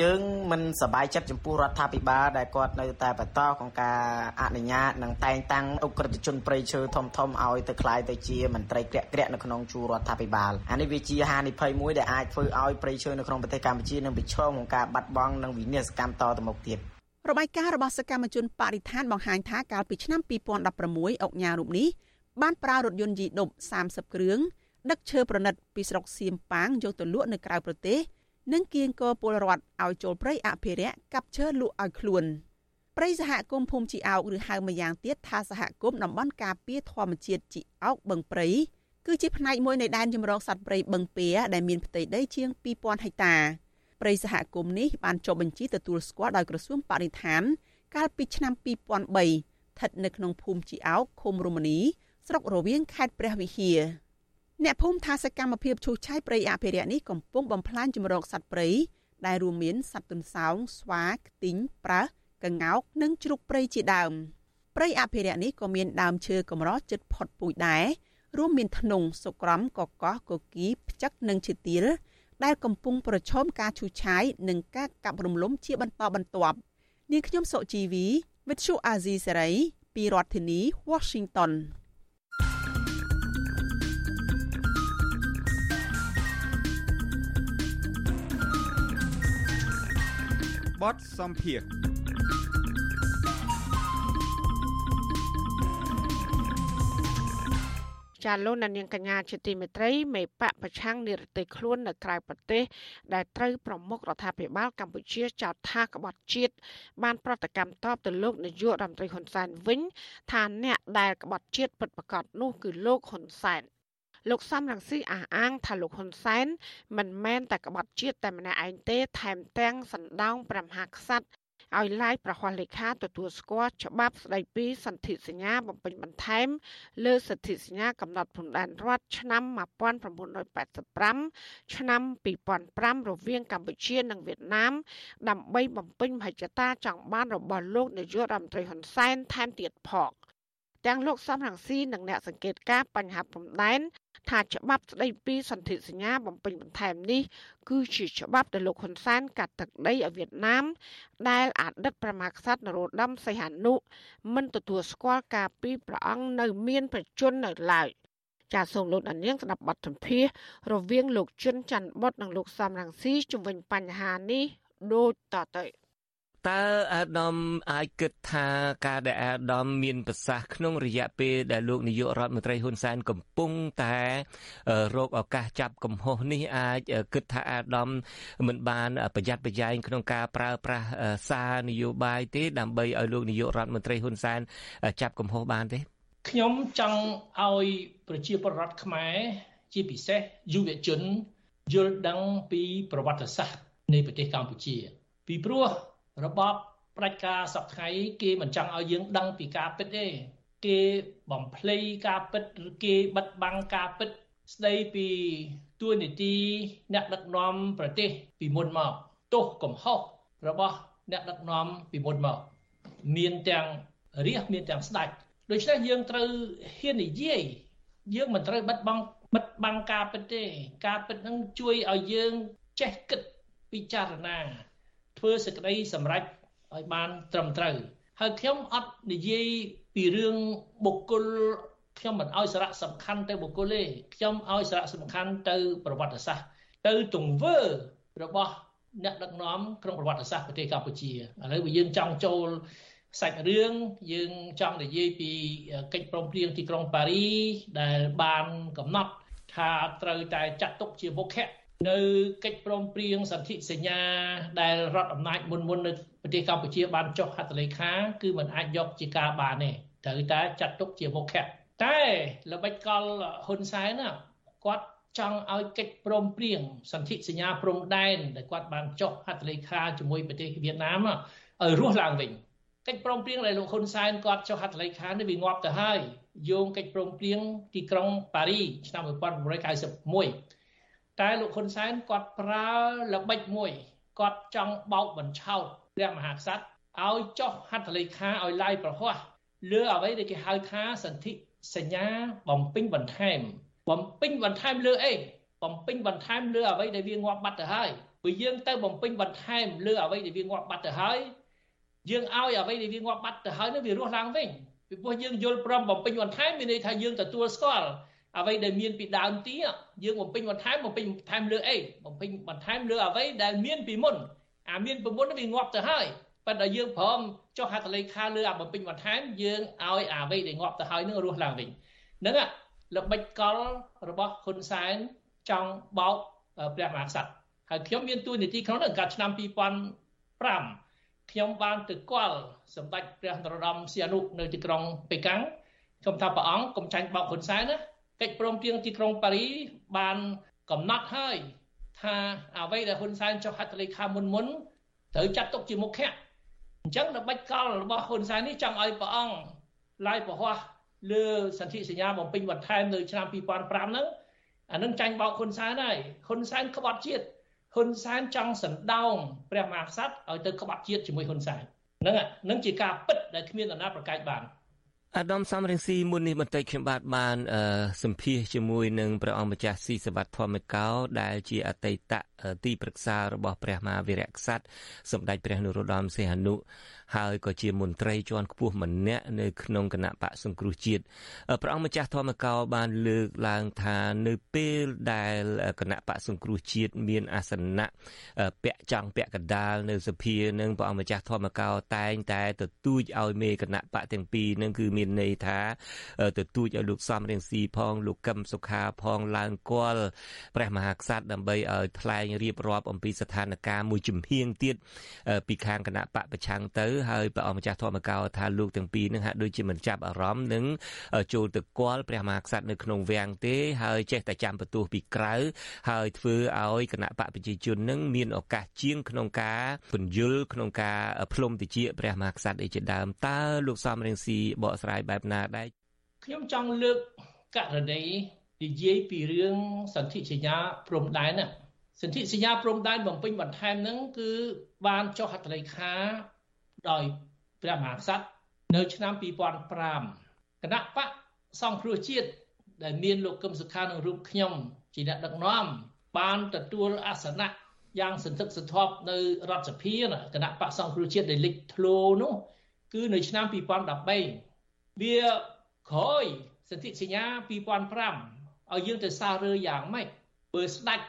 យើងមិនសប្បាយចិត្តចំពោះរដ្ឋាភិបាលដែលគាត់នៅតែបន្តក្នុងការអនុញ្ញាតនិងតែងតាំងអุกក្រិតជនប្រៃឈើធំធំឲ្យទៅក្លាយទៅជាមន្ត្រីក្រាក់ក្រាក់នៅក្នុងជួររដ្ឋាភិបាលអានេះវាជាហានិភ័យមួយដែលអាចធ្វើឲ្យប្រៃឈើនៅក្នុងប្រទេសកម្ពុជានឹងប្រឈមនឹងការបាត់បង់និងវិនាសកម្មតទៅមុខទៀតរបាយការណ៍របស់សកម្មជនបរិស្ថានបង្ហាញថាកាលពីឆ្នាំ2016អុកញ៉ារូបនេះបានប្រើរថយន្តយីដប់30គ្រឿងដឹកឈើប្រណិតពីស្រុកសៀមប៉ាងយកទៅលក់នៅក្រៅប្រទេស និងគៀងគរពលរដ្ឋឲ្យចូលព្រៃអភិរក្សកាប់ឈើលក់ឲ្យខ្លួនព្រៃសហគមន៍ភូមិជីអោកឬហៅម្យ៉ាងទៀតថាសហគមន៍តំបន់ការពារធម្មជាតិជីអោកបឹងព្រៃគឺជាផ្នែកមួយនៃដែនជម្រកសត្វព្រៃបឹងពែដែលមានផ្ទៃដីជាង2000ហិកតាព្រៃសហគមន៍នេះបានចុះបញ្ជីទទួលស្គាល់ដោយក្រសួងបរិស្ថាន កាលពីឆ្នាំ2003ស្ថិតនៅក្នុងភូមិជីអោកឃុំរមនីស្រុករវៀងខេត្តព្រះវិហារ អ្នកភូមិថាសកម្មភាពឈូសឆាយព្រៃអភិរក្សនេះកំពុងបំផ្លាញជំរកសត្វព្រៃដែលរួមមានសត្វទន្សោងស្វាខ្ទីងប្រើសកង្កោកនិងជ្រូកព្រៃជាដើមព្រៃអភិរក្សនេះក៏មានដើមឈើកម្រចិត្តផុតពូជដែររួមមានធ្នង់សុក្រំកកោះកគីផ្ចឹកនិងឈើទាលដែលកំពុងប្រឈមការឈូសឆាយនិងការកាប់រំលំជាបន្តបន្ទាប់នាងខ្ញុំសុជីវីវិទ្យុអាស៊ីសេរីពីរដ្ឋធានី Washington បទសម្ភាសចាលោកនាងកញ្ញាជាទីមេត្រីមេបកប្រឆាំងនិរទេសខ្លួននៅក្រៅប្រទេស ដែលត្រូវប្រមុខរដ្ឋាភិបាលកម្ពុជាចោទថាក្បត់ជាតិបានប្រតិកម្មតបទៅលោកនាយករដ្ឋមន្ត្រីហ៊ុនសែនវិញថាអ្នកដែលក្បត់ជាតិពិតប្រាកដនោះគឺលោកហ៊ុនសែន លោកសំរងស៊ីអះអាងថាលោកហ៊ុនសែនមិនមែនតែក្បត់ជាតិតែម្នាក់ឯងទេ ថែមទាំងសណ្ដោងព្រះមហាក្សត្រឲ្យឡាយប្រហ័សលេខាទទួលស្គាល់ច្បាប់ស្តីពីសន្ធិសញ្ញាបំពេញបន្ថែម លើសន្ធិសញ្ញាកំណត់ព្រំដែនរដ្ឋឆ្នាំ1985ឆ្នាំ2005រវាងកម្ពុជានិងវៀតណាមដើម្បីបំពេញមហិច្ឆតាចង់បានរបស់លោកនាយករដ្ឋមន្ត្រីហ៊ុនសែនថែមទៀតផងទាំងលោកសំរងស៊ីនិងអ្នកសង្កេតការបញ្ហាព្រំដែន ថាច្បាប់ស្តីពីសន្ធិសញ្ញាបំពេញបន្ថែមនេះ គឺជាច្បាប់ដែលលោកហ៊ុនសែនកាត់ទឹកដីឲ្យវៀតណាម ដែលអតីតប្រមាក្សត្រនរោត្តមសីហនុមិនទទួលស្គាល់ការពីព្រះអង្គនៅមានប្រជជននៅឡើយចាសសូមលោកដានៀងស្ដាប់បទសម្ភាសរវាងលោកជុនច័ន្ទបុតនិងលោកសំរងស៊ីជំវិញបញ្ហានេះដូចតទៅ តើអាដាមអាចគិតថាការដែលអាដាមមានប្រសាសន៍ក្នុងរយៈពេលដែលលោកនាយករដ្ឋមន្ត្រីហ៊ុនសែនកំពុងតែរកឱកាសចាប់កំហុសនេះអាចគិតថាអាដាមមិនបានប្រយ័ត្នប្រយែងក្នុងការប្រើប្រាស់សារនយោបាយទេដើម្បីឲ្យលោកនាយករដ្ឋមន្ត្រីហ៊ុនសែនចាប់កំហុសបានទេខ្ញុំចង់ឲ្យប្រជាពលរដ្ឋខ្មែរជាពិសេសយុវជនយល់ដឹងពីប្រវត្តិសាស្ត្រនៃប្រទេសកម្ពុជា ពីព្រោះ របបផ្ដាច់ការសពថ្ងៃគេមិនចង់ឲ្យយើងដឹងពីការពិតទេគេបំភ្លៃការពិតឬគេបិទបាំងការពិត ស្ដីពីទួនាទីអ្នកដឹកនាំប្រទេសពីមុនមកទោសកំហុសរបស់អ្នកដឹកនាំពីមុនមកមានទាំងរាជមានទាំងស្ដេចដូច្នេះយើងត្រូវហ៊ាននិយាយយើងមិនត្រូវបិទបាំងបិទបាំងការពិតទេ ការពិតនឹងជួយឲ្យយើងចេះគិតពិចារណា ធ្វើសេចក្តីសម្រេចឲ្យបានត្រឹមត្រូវហើយខ្ញុំអត់និយាយពីរឿងបុគ្គលខ្ញុំមិនឲ្យសារៈសំខាន់ទៅបុគ្គលទេខ្ញុំឲ្យសារៈសំខាន់ទៅប្រវត្តិសាស្ត្រទៅទង្វើរបស់អ្នកដឹកនាំក្នុងប្រវត្តិសាស្ត្រប្រទេសកម្ពុជាឥឡូវបើយើងចង់ចូលសាច់រឿងយើងចង់និយាយពីកិច្ចព្រមព្រៀងទីក្រុងប៉ារីដែលបានកំណត់ថាត្រូវតែចាត់ទុកជាមុខៈ នៅកិច្ចព្រមព្រៀងសន្ធិសញ្ញាដែលរដ្ឋអំណាចមុនមុននៅប្រទេសកម្ពុជាបានចុះហត្ថលេខាគឺมันអាចយកជាការបានទេត្រូវតែចាត់ទុកជាមុខៈតែល្បិចកលហ៊ុនសែនណាគាត់ចង់ឲ្យកិច្ចព្រមព្រៀងសន្ធិសញ្ញាព្រំដែនដែលគាត់បានចុះហត្ថលេខាជាមួយប្រទេសវៀតណាមឲ្យរស់ឡើងវិញកិច្ចព្រមព្រៀងដែលលោកហ៊ុនសែនគាត់ចុះហត្ថលេខានេះវាងាប់ទៅហើយយោងកិច្ចព្រមព្រៀងទីក្រុងប៉ារីឆ្នាំ1991 តែលោកហ៊ុនសែនគាត់ប្រើល្បិចមួយគាត់ចង់បោកបញ្ឆោតព្រះមហាក្សត្រឲ្យចុះហត្ថលេខាឲ្យឡាយប្រហ័សលើអ្វីដែលគេហៅថាសន្ធិសញ្ញាបំពេញបន្ថែម បំពេញបន្ថែមលើអីបំពេញបន្ថែមលើអ្វីដែលវាងាប់បាត់ទៅហើយព្រោះយើងទៅបំពេញបន្ថែមលើអ្វីដែលវាងាប់បាត់ទៅហើយយើងឲ្យអ្វីដែលវាងាប់បាត់ទៅហើយនោះវារស់ឡើងវិញពីព្រោះយើងយល់ព្រមបំពេញបន្ថែមមានន័យថាយើងទទួលស្គាល់ អ្វីដែលមានពីដើមទីយើងបំពេញបន្ថែមបំពេញបន្ថែមលើអីបំពេញបន្ថែមលើអ្វីដែលមានពីមុនអាមានពីមុនវាងាប់ទៅហើយប៉ុន្តែយើងព្រមចុះហត្ថលេខាលើអាបំពេញបន្ថែមយើងឲ្យអ្វីដែលងាប់ទៅហើយនឹងរស់ឡើងវិញហ្នឹងល្បិចកលរបស់ហ៊ុនសែនចង់បោកព្រះមហាក្សត្រហើយខ្ញុំមានទួនាទីក្នុងនឹងកាលឆ្នាំ2005ខ្ញុំបានទៅគាល់សម្ដេចព្រះនរោត្តមសីហនុនៅទីក្រុងប៉េកាំងខ្ញុំថាព្រះអង្គកុំចាញ់បោកហ៊ុនសែនណា កិច្ចព្រមព្រៀងទីក្រុងប៉ារីបានកំណត់ហើយថាអ្វីដែលហ៊ុនសែនចុះហត្ថលេខាមុនមុនត្រូវចាត់ទុកជាមុខៈអញ្ចឹងល្បិចកលរបស់ហ៊ុនសែននេះចង់ឲ្យព្រះអង្គឡាយប្រហ័សលើសន្ធិសញ្ញាបំពេញបន្ថែមនៅឆ្នាំ2005ហ្នឹងអានឹងចាញ់បោកហ៊ុនសែនហើយហ៊ុនសែនក្បត់ជាតិហ៊ុនសែនចង់សណ្ដោងព្រះមហាក្សត្រឲ្យទៅក្បត់ជាតិជាមួយហ៊ុនសែនហ្នឹងហ្នឹងជាការពិតដែលគ្មាននរណាប្រកែកបាន អាដាមសំរងស៊ីមុននេះបន្តិចខ្ញុំបាទបានសម្ភាសជាមួយនឹងព្រះអង្គម្ចាស់ស៊ីសវត្តធម្មកោដែលជាអតីតទីប្រឹក្សារបស់ព្រះមហាវីរៈក្សត្រសម្ដេចព្រះនរោត្តមសីហនុហើយក៏ជាមន្ត្រីជាន់ខ្ពស់ម្នាក់នៅក្នុងគណៈបកសង្គ្រោះជាតិព្រះអង្គម្ចាស់ធម្មកោបានលើកឡើងថានៅពេលដែលគណៈបកសង្គ្រោះជាតិមានអាសនៈពាក់ចង់ពាក់កណ្ដាលនៅសភានឹងព្រះអង្គម្ចាស់ធម្មកោតែងតែទទូចឲ្យមេគណៈបកទាំងពីរនឹងគឺមានមានន័យថាទទូចឲ្យលោកសំរៀងស៊ីផងលោកកឹមសុខាផងឡើងគាល់ព្រះមហាក្សត្រដើម្បីឲ្យថ្លែងរៀបរាប់អំពីស្ថានភាពមួយជំហៀងទៀតពីខាងគណៈបកប្រឆាំងទៅហើយព្រះអង្គម្ចាស់ធម្មកោថាលោកទាំងពីរនឹងហាក់ដូចជាមិនចាប់អារម្មណ៍នឹងចូលទៅគាល់ព្រះមហាក្សត្រនៅក្នុងវាំងទេហើយចេះតែចាំបន្ទោសពីក្រៅហើយធ្វើឲ្យគណៈបកប្រជាជននឹងមានឱកាសជាងក្នុងការពន្យល់ក្នុងការផ្លុំតិចព្រះមហាក្សត្រឯជាដើមតើលោកសំរៀងស៊ីបកស្រាយបែបណាដែរខ្ញុំចង់លើកករណីនិយាយពីរឿងសន្ធិសញ្ញាព្រំដែនណាសន្ធិសញ្ញាព្រំដែនបំពេញបន្ថែមហ្នឹងគឺបានចុះហត្ថលេខា ដោយព្រះមហាក្សត្រនៅឆ្នាំ2005គណៈបកសង្គ្រោះជាតិដែលមានលោកកឹមសុខានិងរូបខ្ញុំជាអ្នកដឹកនាំបានទទួលអាសនៈយ៉ាងសន្ធឹកសន្ធាប់នៅរដ្ឋសភាគណៈបកសង្គ្រោះជាតិដែលលេចធ្លោនោះគឺនៅឆ្នាំ2013វាក្រោយសន្ធិសញ្ញា2005ឲ្យយើងទៅសាររើយ៉ាងម៉េចបើស្ដាច់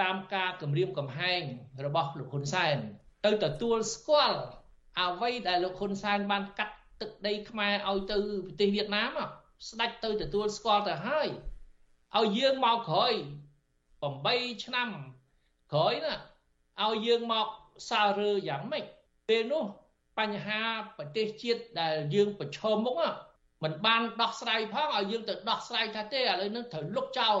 តាមការគម្រាមកំហែងរបស់លោកហ៊ុនសែនទៅទទួលស្គាល់ អ្វីដែលលោកហ៊ុនសែនបានកាត់ទឹកដីខ្មែរឲ្យទៅប្រទេសវៀតណាមស្ដាច់ទៅទទួលស្គាល់ទៅហើយឲ្យយើងមកក្រោយ8ឆ្នាំក្រោយណាឲ្យយើងមកសាររើយ៉ាងម៉េចពេលនោះបញ្ហាប្រទេសជាតិដែលយើងប្រឈមមុខมันបានដោះស្រាយផងឲ្យយើងទៅដោះស្រាយថាទេឥឡូវនឹងត្រូវលុបចោល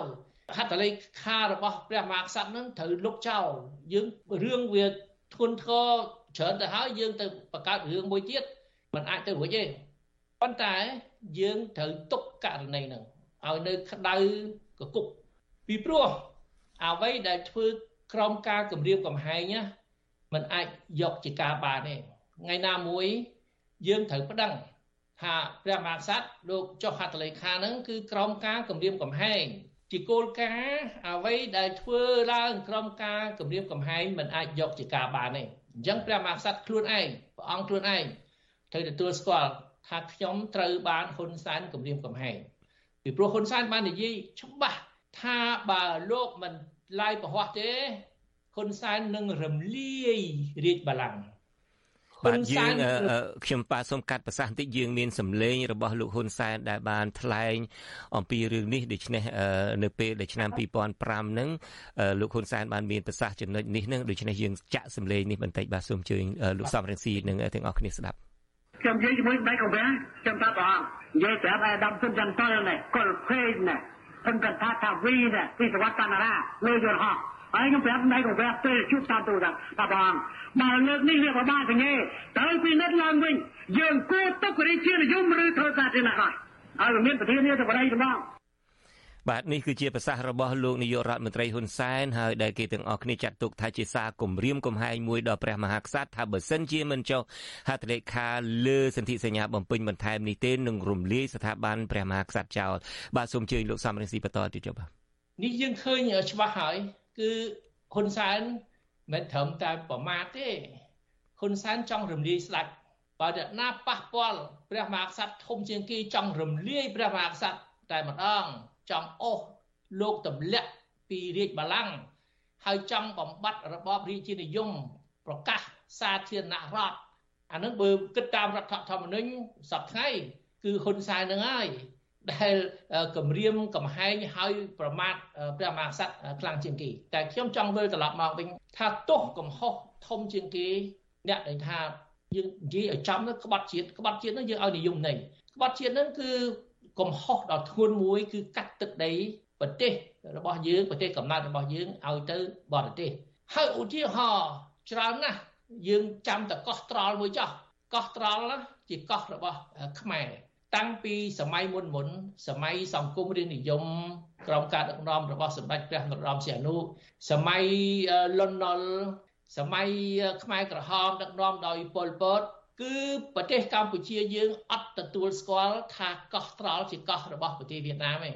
ហត្ថលេខារបស់ព្រះមហាក្សត្រនឹងត្រូវលុបចោលយើងរឿងវាធ្ងន់ធ្ងរ ច្រើនទៅហើយយើងទៅបង្កើតរឿងមួយទៀតมันអាចទៅរួចទេប៉ុន្តែយើងត្រូវទុកករណីហ្នឹងឲ្យនៅក្តៅកគុកពីព្រោះអ្វីដែលធ្វើក្រមការគម្រាមកំហែងណាมันអាចយកជាការបានទេថ្ងៃណាមួយយើងត្រូវប្តឹងថាព្រះមហាក្សត្រលោកចុះហត្ថលេខាហ្នឹងគឺក្រមការគម្រាមកំហែងជាគោលការណ៍អ្វីដែលធ្វើឡើងក្រមការគម្រាមកំហែងមិនអាចយកជាការបានទេ អញ្ចឹងព្រះមហាក្សត្រខ្លួនឯងព្រះអង្គខ្លួនឯងត្រូវទទួលស្គាល់ថាខ្ញុំត្រូវបានហ៊ុនសែនគម្រាមកំហែងពីព្រោះហ៊ុនសែនបាននិយាយច្បាស់ថាបើលោកមិនឡាយប្រហ័សទេហ៊ុនសែននឹងរំលាយរាជបល្ល័ង្ក បាទយើងខ្ញុំបាទសូមកាត់ប្រសាសន៍បន្តិចយើងមានសម្លេងរបស់លោកហ៊ុនសែនដែលបានថ្លែងអំពីរឿងនេះដូច្នេះនៅពេលដែលឆ្នាំ2005ហ្នឹងលោកហ៊ុនសែនបានមានប្រសាសន៍ចំណុចនេះហ្នឹងដូច្នេះយើងចាក់សម្លេងនេះបន្តិចបាទសូមអញ្ជើញលោកសំរងស៊ីនិងទាំងអស់គ្នាស្ដាប់ខ្ញុំនិយាយជាមួយដៃកវាខ្ញុំប្រាប់ព្រះអង្គនិយាយប្រាប់អាដាមសុនចន្ទលនេះកុលភេងនេះខ្ញុំកថាថាវីនេះពីសវត្តកណ្ដាលើយន្តហោះ ហើយខ្ញុំប្រាប់ដៃកវាពេលជួបតាមទូរស័ព្ទថាព្រះអង្គបើលើកនេះវាប្រមាថទេទៅពិនិត្យឡើងវិញយើងគួរទុករាជានិយមឬធ្វើសាធារណៈហើយហើយមានប្រធាននេះទៅបដិសម្ដងបាទនេះគឺជាប្រសាសន៍របស់លោកនាយករដ្ឋមន្ត្រីហ៊ុនសែនហើយដែលគេទាំងអស់គ្នាចាត់ទុកថាជាសារគំរាមកំហែងមួយដល់ព្រះមហាក្សត្រថាបើសិនជាមិនចុះហត្ថលេខាលើសន្ធិសញ្ញាបំពេញបន្ថែមនេះទេនឹងរំលាយស្ថាប័នព្រះមហាក្សត្រចោលបាទសូមជើញលោកសំរងស៊ីបន្តទៀតចុះបាទនេះយើងឃើញច្បាស់ហើយ គឺហ៊ុនសែនមិនត្រឹមតែប្រមាថទេហ៊ុនសែនចង់រំលាយស្ដេចបើអ្នកណាប៉ះពាល់ព្រះមហាក្សត្រធំជាងគេចង់រំលាយព្រះមហាក្សត្រតែម្ដងចង់អូសលោកទម្លាក់ពីរាជបល្ល័ង្កហើយចង់បំបត្តិរបបរាជានិយមប្រកាសសាធារណរដ្ឋអានឹងបើគិតតាមរដ្ឋធម្មនុញ្ញសប្តាហ៍គឺហ៊ុនសែននឹងហើយ ដែលគម្រាមកំហែងឲ្យប្រមាថព្រះមហាក្សត្រខ្លាំងជាងគេតែខ្ញុំចង់វិលត្រឡប់មកវិញថាទោសកំហុសធំជាងគេអ្នកដែលថាយើងនិយាយឲ្យចំទៅក្បត់ជាតិក្បត់ជាតិនោះយើងឲ្យនិយមន័យក្បត់ជាតិនោះគឺកំហុសដ៏ធ្ងន់មួយគឺកាត់ទឹកដីប្រទេសរបស់យើងប្រទេសកំណើតរបស់យើងឲ្យទៅបរទេសហើយឧទាហរណ៍ច្រើនណាស់យើងចាំតែកោះត្រល់មួយចោះកោះត្រល់ជាកោះរបស់ខ្មែរ តាំងពីសម័យមុនមុនសម័យសង្គមរាជនិយមក្រោមការដឹកនាំរបស់សម្ដេចព្រះនរោត្តមសីហនុសម័យលន់នល់សម័យខ្មែរក្រហមដឹកនាំដោយប៉ុលពតគឺប្រទេសកម្ពុជាយើងអត់ទទួលស្គាល់ថាកោះត្រល់ជាកោះរបស់ប្រទេសវៀតណាមទេ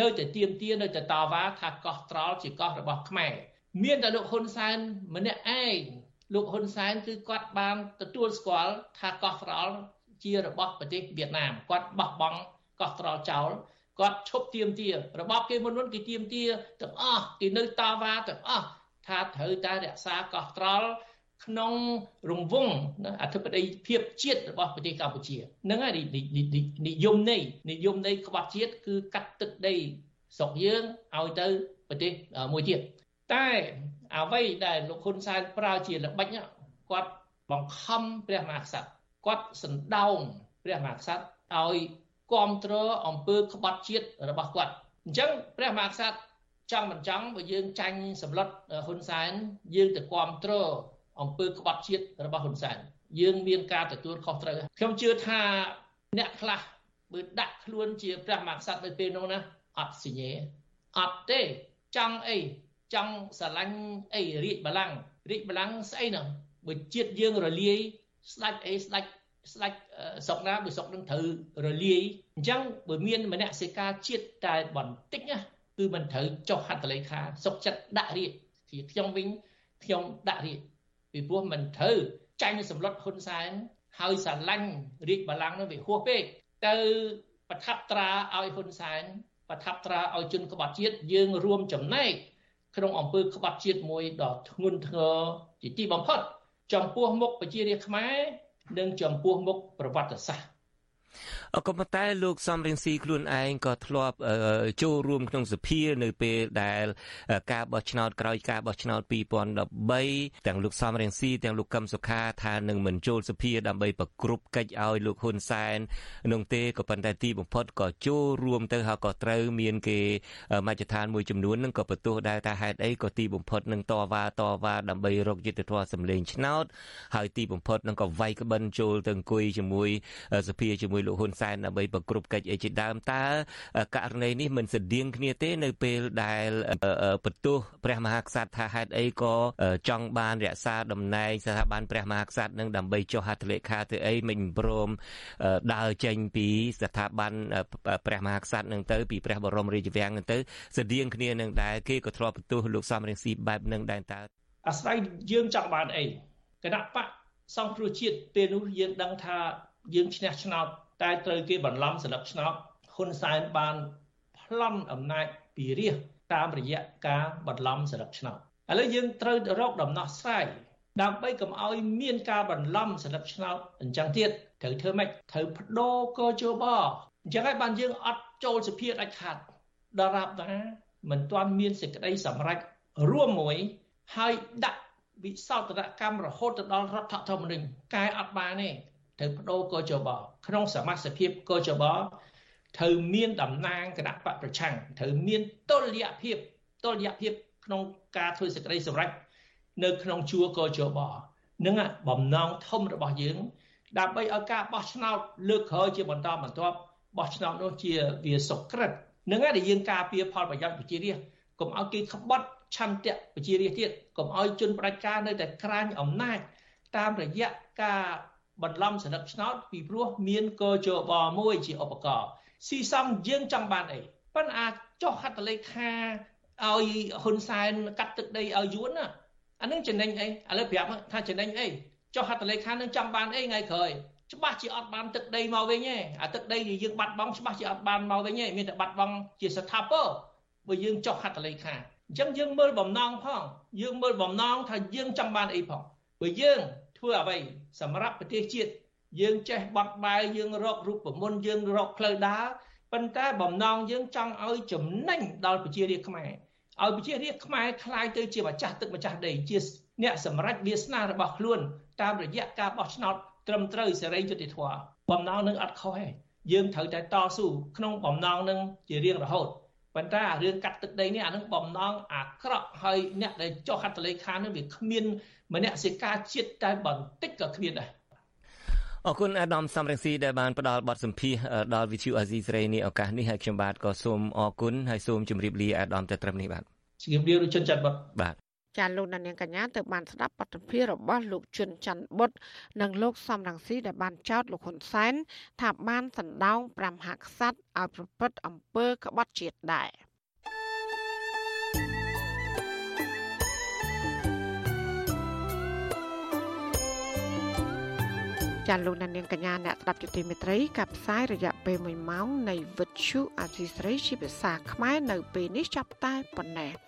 នៅតែទៀមទានៅតែតវ៉ាថាកោះត្រល់ជាកោះរបស់ខ្មែរមានតែលោកហ៊ុនសែនម្នាក់ឯងលោកហ៊ុនសែនគឺគាត់បានទទួលស្គាល់ថាកោះត្រល់ ជារបស់ប្រទេសវៀតណាមគាត់បោះបង់កោះត្រល់ចោលគាត់ឈប់ទៀមទារបបគេមុនមុនគេទៀមទាទាំងអស់គេនៅតាវ៉ាទាំងអស់ថាត្រូវតែរក្សាកោះត្រល់ក្នុងរង្វង់អធិបតេយ្យភាពជាតិរបស់ប្រទេសកម្ពុជាហ្នឹងហើយនិយមន័យនិយមន័យក្បត់ជាតិគឺកាត់ទឹកដីស្រុកយើងឲ្យទៅប្រទេសមួយទៀតតែអ្វីដែលលោកហ៊ុនសែនប្រើជាល្បិចគាត់បង្ខំព្រះមហាក្សត្រ គាត់សណ្ដោងព្រះមហាក្សត្រឲ្យគ្រប់គ្រងអំពើក្បត់ជាតិរបស់គាត់អញ្ចឹងព្រះមហាក្សត្រចង់មិនចង់បើយើងចាញ់សម្លុតហ៊ុនសែនយើងទៅគ្រប់គ្រងអំពើក្បត់ជាតិរបស់ហ៊ុនសែនយើងមានការទទួលខុសត្រូវខ្ញុំជឿថាអ្នកខ្លះបើដាក់ខ្លួនជាព្រះមហាក្សត្រនៅពេលនោះណាអត់សញ្ញេអត់ទេចង់អីចង់ស្រឡាញ់អីរាជបល្ល័ង្ករាជបល្ល័ង្កស្អីហ្នឹងបើជាតិយើងរលាយ ស្ដាច់អីស្ដាច់ស្ដាច់ស្រុកណាបើស្រុកនឹងត្រូវរលាយអញ្ចឹងបើមានមនសិការជាតិតែបន្តិចណាគឺមិនត្រូវចុះហត្ថលេខាសុកចិត្តដាក់រាជជាខ្ញុំវិញខ្ញុំដាក់រាជពីព្រោះមិនត្រូវចាញ់សម្លុតហ៊ុនសែនហើយស្រឡាញ់រាជបល្ល័ង្កនោះវាហួសពេកទៅប្រថាប់ត្រាឲ្យហ៊ុនសែនប្រថាប់ត្រាឲ្យជនក្បត់ជាតិយើងរួមចំណែកក្នុងអំពើក្បត់ជាតិមួយដ៏ធ្ងន់ធ្ងរជាទីបំផុត ចំពោះមុខប្រជារាស្ត្រខ្មែរនិងចំពោះមុខប្រវត្តិសាស្ត្រ ក៏ប៉ុន្តែលោកសំរៀងស៊ីខ្លួនឯងក៏ធ្លាប់ចូលរួមក្នុងសភានៅពេលដែលការបោះឆ្នោតក្រោយការបោះឆ្នោត2013ទាំងលោកសំរៀងស៊ីទាំងលោកកឹមសុខាថានឹងមិនចូលសភាដើម្បីប្រគ្រប់កិច្ចឲ្យលោកហ៊ុនសែននោះទេក៏ប៉ុន្តែទីបំផុតក៏ចូលរួមទៅហើយក៏ត្រូវមានគេមជ្ឈដ្ឋានមួយចំនួននឹងក៏បន្ទោសដែរថាហេតុអីក៏ទីបំផុតនឹងតវ៉ាតវ៉ាដើម្បីរកយុត្តិធម៌សម្លេងឆ្នោតហើយទីបំផុតនឹងក៏វាយក្បិនចូលទៅអង្គុយជាមួយសភាជាមួយលោកហ៊ុនសែនដើម្បីប្រគ្រប់កិច្ចអីជាដើមតើករណីនេះមិនស្តៀងគ្នាទេនៅពេលដែលបន្ទោសព្រះមហាក្សត្រថាហេតុអីក៏ចង់បានរក្សាតំណែងស្ថាប័នព្រះមហាក្សត្រនឹងដើម្បីចុះហត្ថលេខាទៅអីមិនព្រមដើរចេញពីស្ថាប័នព្រះមហាក្សត្រនឹងទៅពីព្រះបរមរាជវាំងនឹងទៅស្តៀងគ្នានឹងដែរគេក៏ធ្លាប់បន្ទោសលោកសំរងស៊ីបែបនឹងដែរតើអាស្រ័យយើងចង់បានអីគណៈបកសង្គ្រោះជាតិពេលនោះយើងដឹងថាយើងឈ្នះឆ្នោត តែត្រូវគេបន្លំស្លឹកឆ្នោតហ៊ុនសែនបានប្លន់អំណាចពីរាជតាមរយៈការបន្លំស្លឹកឆ្នោតឥឡូវយើងត្រូវរកដំណោះស្រាយដើម្បីកុំឲ្យមានការបន្លំស្លឹកឆ្នោតអញ្ចឹងទៀតត្រូវធ្វើម៉េចត្រូវបដូរកជបអញ្ចឹងហើយបានយើងអត់ចូលសភាដាច់ខាត់ដល់រាប់ណាមិនទាន់មានសេចក្តីសម្រេចរួមមួយហើយដាក់វិសោធនកម្មរហូតទៅដល់រដ្ឋធម្មនុញ្ញកែអត់បានទេ ត្រូវបដូរកជបក្នុងសមាជិកកជបត្រូវមានតំណាងគណៈបកប្រឆាំងត្រូវមានតុល្យភាពតុល្យភាពក្នុងការធ្វើសេចក្តីសម្រេចនៅក្នុងជួរកជបនឹងបំណងធំរបស់យើង ដើម្បីឲ្យការបោះឆ្នោតលើកក្រោយជាបន្តបន្ទាប់បោះឆ្នោតនោះជាវាសុក្រិតនឹងហើយដែលយើងការពារផលប្រយោជន៍ប្រជារាស្ត្រកុំឲ្យគេក្បត់ឆន្ទៈប្រជារាស្ត្រទៀតកុំឲ្យជនផ្ដាច់ការនៅតែក្រាញអំណាចតាមរយៈការ បន្លំសន្លឹកឆ្នោតពីព្រោះមានកជបមួយជាឧបករណ៍ស៊ីសំយើងចង់បានអីប៉ុន្តែអាចចុះហត្ថលេខាឲ្យហ៊ុនសែនកាត់ទឹកដីឲ្យយួនណាអានឹងចំណេញអីឥឡូវប្រាប់ថាចំណេញអីចុះហត្ថលេខានឹងចង់បានអីថ្ងៃក្រោយច្បាស់ជាអត់បានទឹកដីមកវិញទេអាទឹកដីដែលយើងបាត់បង់ច្បាស់ជាអត់បានមកវិញទេមានតែបាត់បង់ជាស្ថាពរបើយើងចុះហត្ថលេខាអញ្ចឹងយើងមើលបំណងផងយើងមើលបំណងថាយើងចង់បានអីផងបើយើង ធ្វើអ្វីសម្រាប់ប្រទេសជាតិយើងចេះបត់បែនយើងរករូបមន្តយើងរកផ្លូវដើរប៉ុន្តែបំណងយើងចង់ឲ្យចំណេញដល់ប្រជារាស្ត្រខ្មែរឲ្យប្រជារាស្ត្រខ្មែរคล้ายទៅជាម្ចាស់ទឹកម្ចាស់ដីជាអ្នកសម្រេចវាសនារបស់ខ្លួនតាមរយៈការបោះឆ្នោតត្រឹមត្រូវសេរីយុត្តិធម៌បំណងនឹងអត់ខុសទេយើងត្រូវតែតស៊ូក្នុងបំណងនឹងជារៀងរហូត ប៉ុន្តែអារឿងកាត់ទឹកដីនេះអានឹងបំណងអាក្រក់ហើយអ្នកដែលចុះហត្ថលេខានឹងវាគ្មានមនសិការជាតិតែបន្តិចក៏គ្មានដែរអរគុណអាដាមសំរងស៊ីដែលបានផ្ដល់បទសម្ភាសដល់វិទ្យុអាស៊ីសេរីនេះឱកាសនេះហើយខ្ញុំបាទក៏សូមអរគុណហើយសូមជម្រាបលាអាដាមតែត្រឹមនេះបាទជម្រាបលាលោកជនច័ន្ទបុតបាទ ចាលោកនាងកញ្ញាទៅបានស្ដាប់បទសម្ភាសរបស់លោកជុនច័ន្ទបុតនិងលោកសំរងស៊ីដែលបានចោទលោកហ៊ុនសែនថាបានសណ្ដោង5ហក្សត្រឲ្យប្រព្រឹត្តអំពើក្បត់ជាតិដែរចាលោកនាងកញ្ញាអ្នកស្ដាប់យុតិមេត្រីកັບផ្សាយរយៈពេល1ម៉ោងនៃវិទ្យុអាស៊ីស្រីជាភាសាខ្មែរនៅពេលនេះចាប់តែប៉ុណ្ណេះ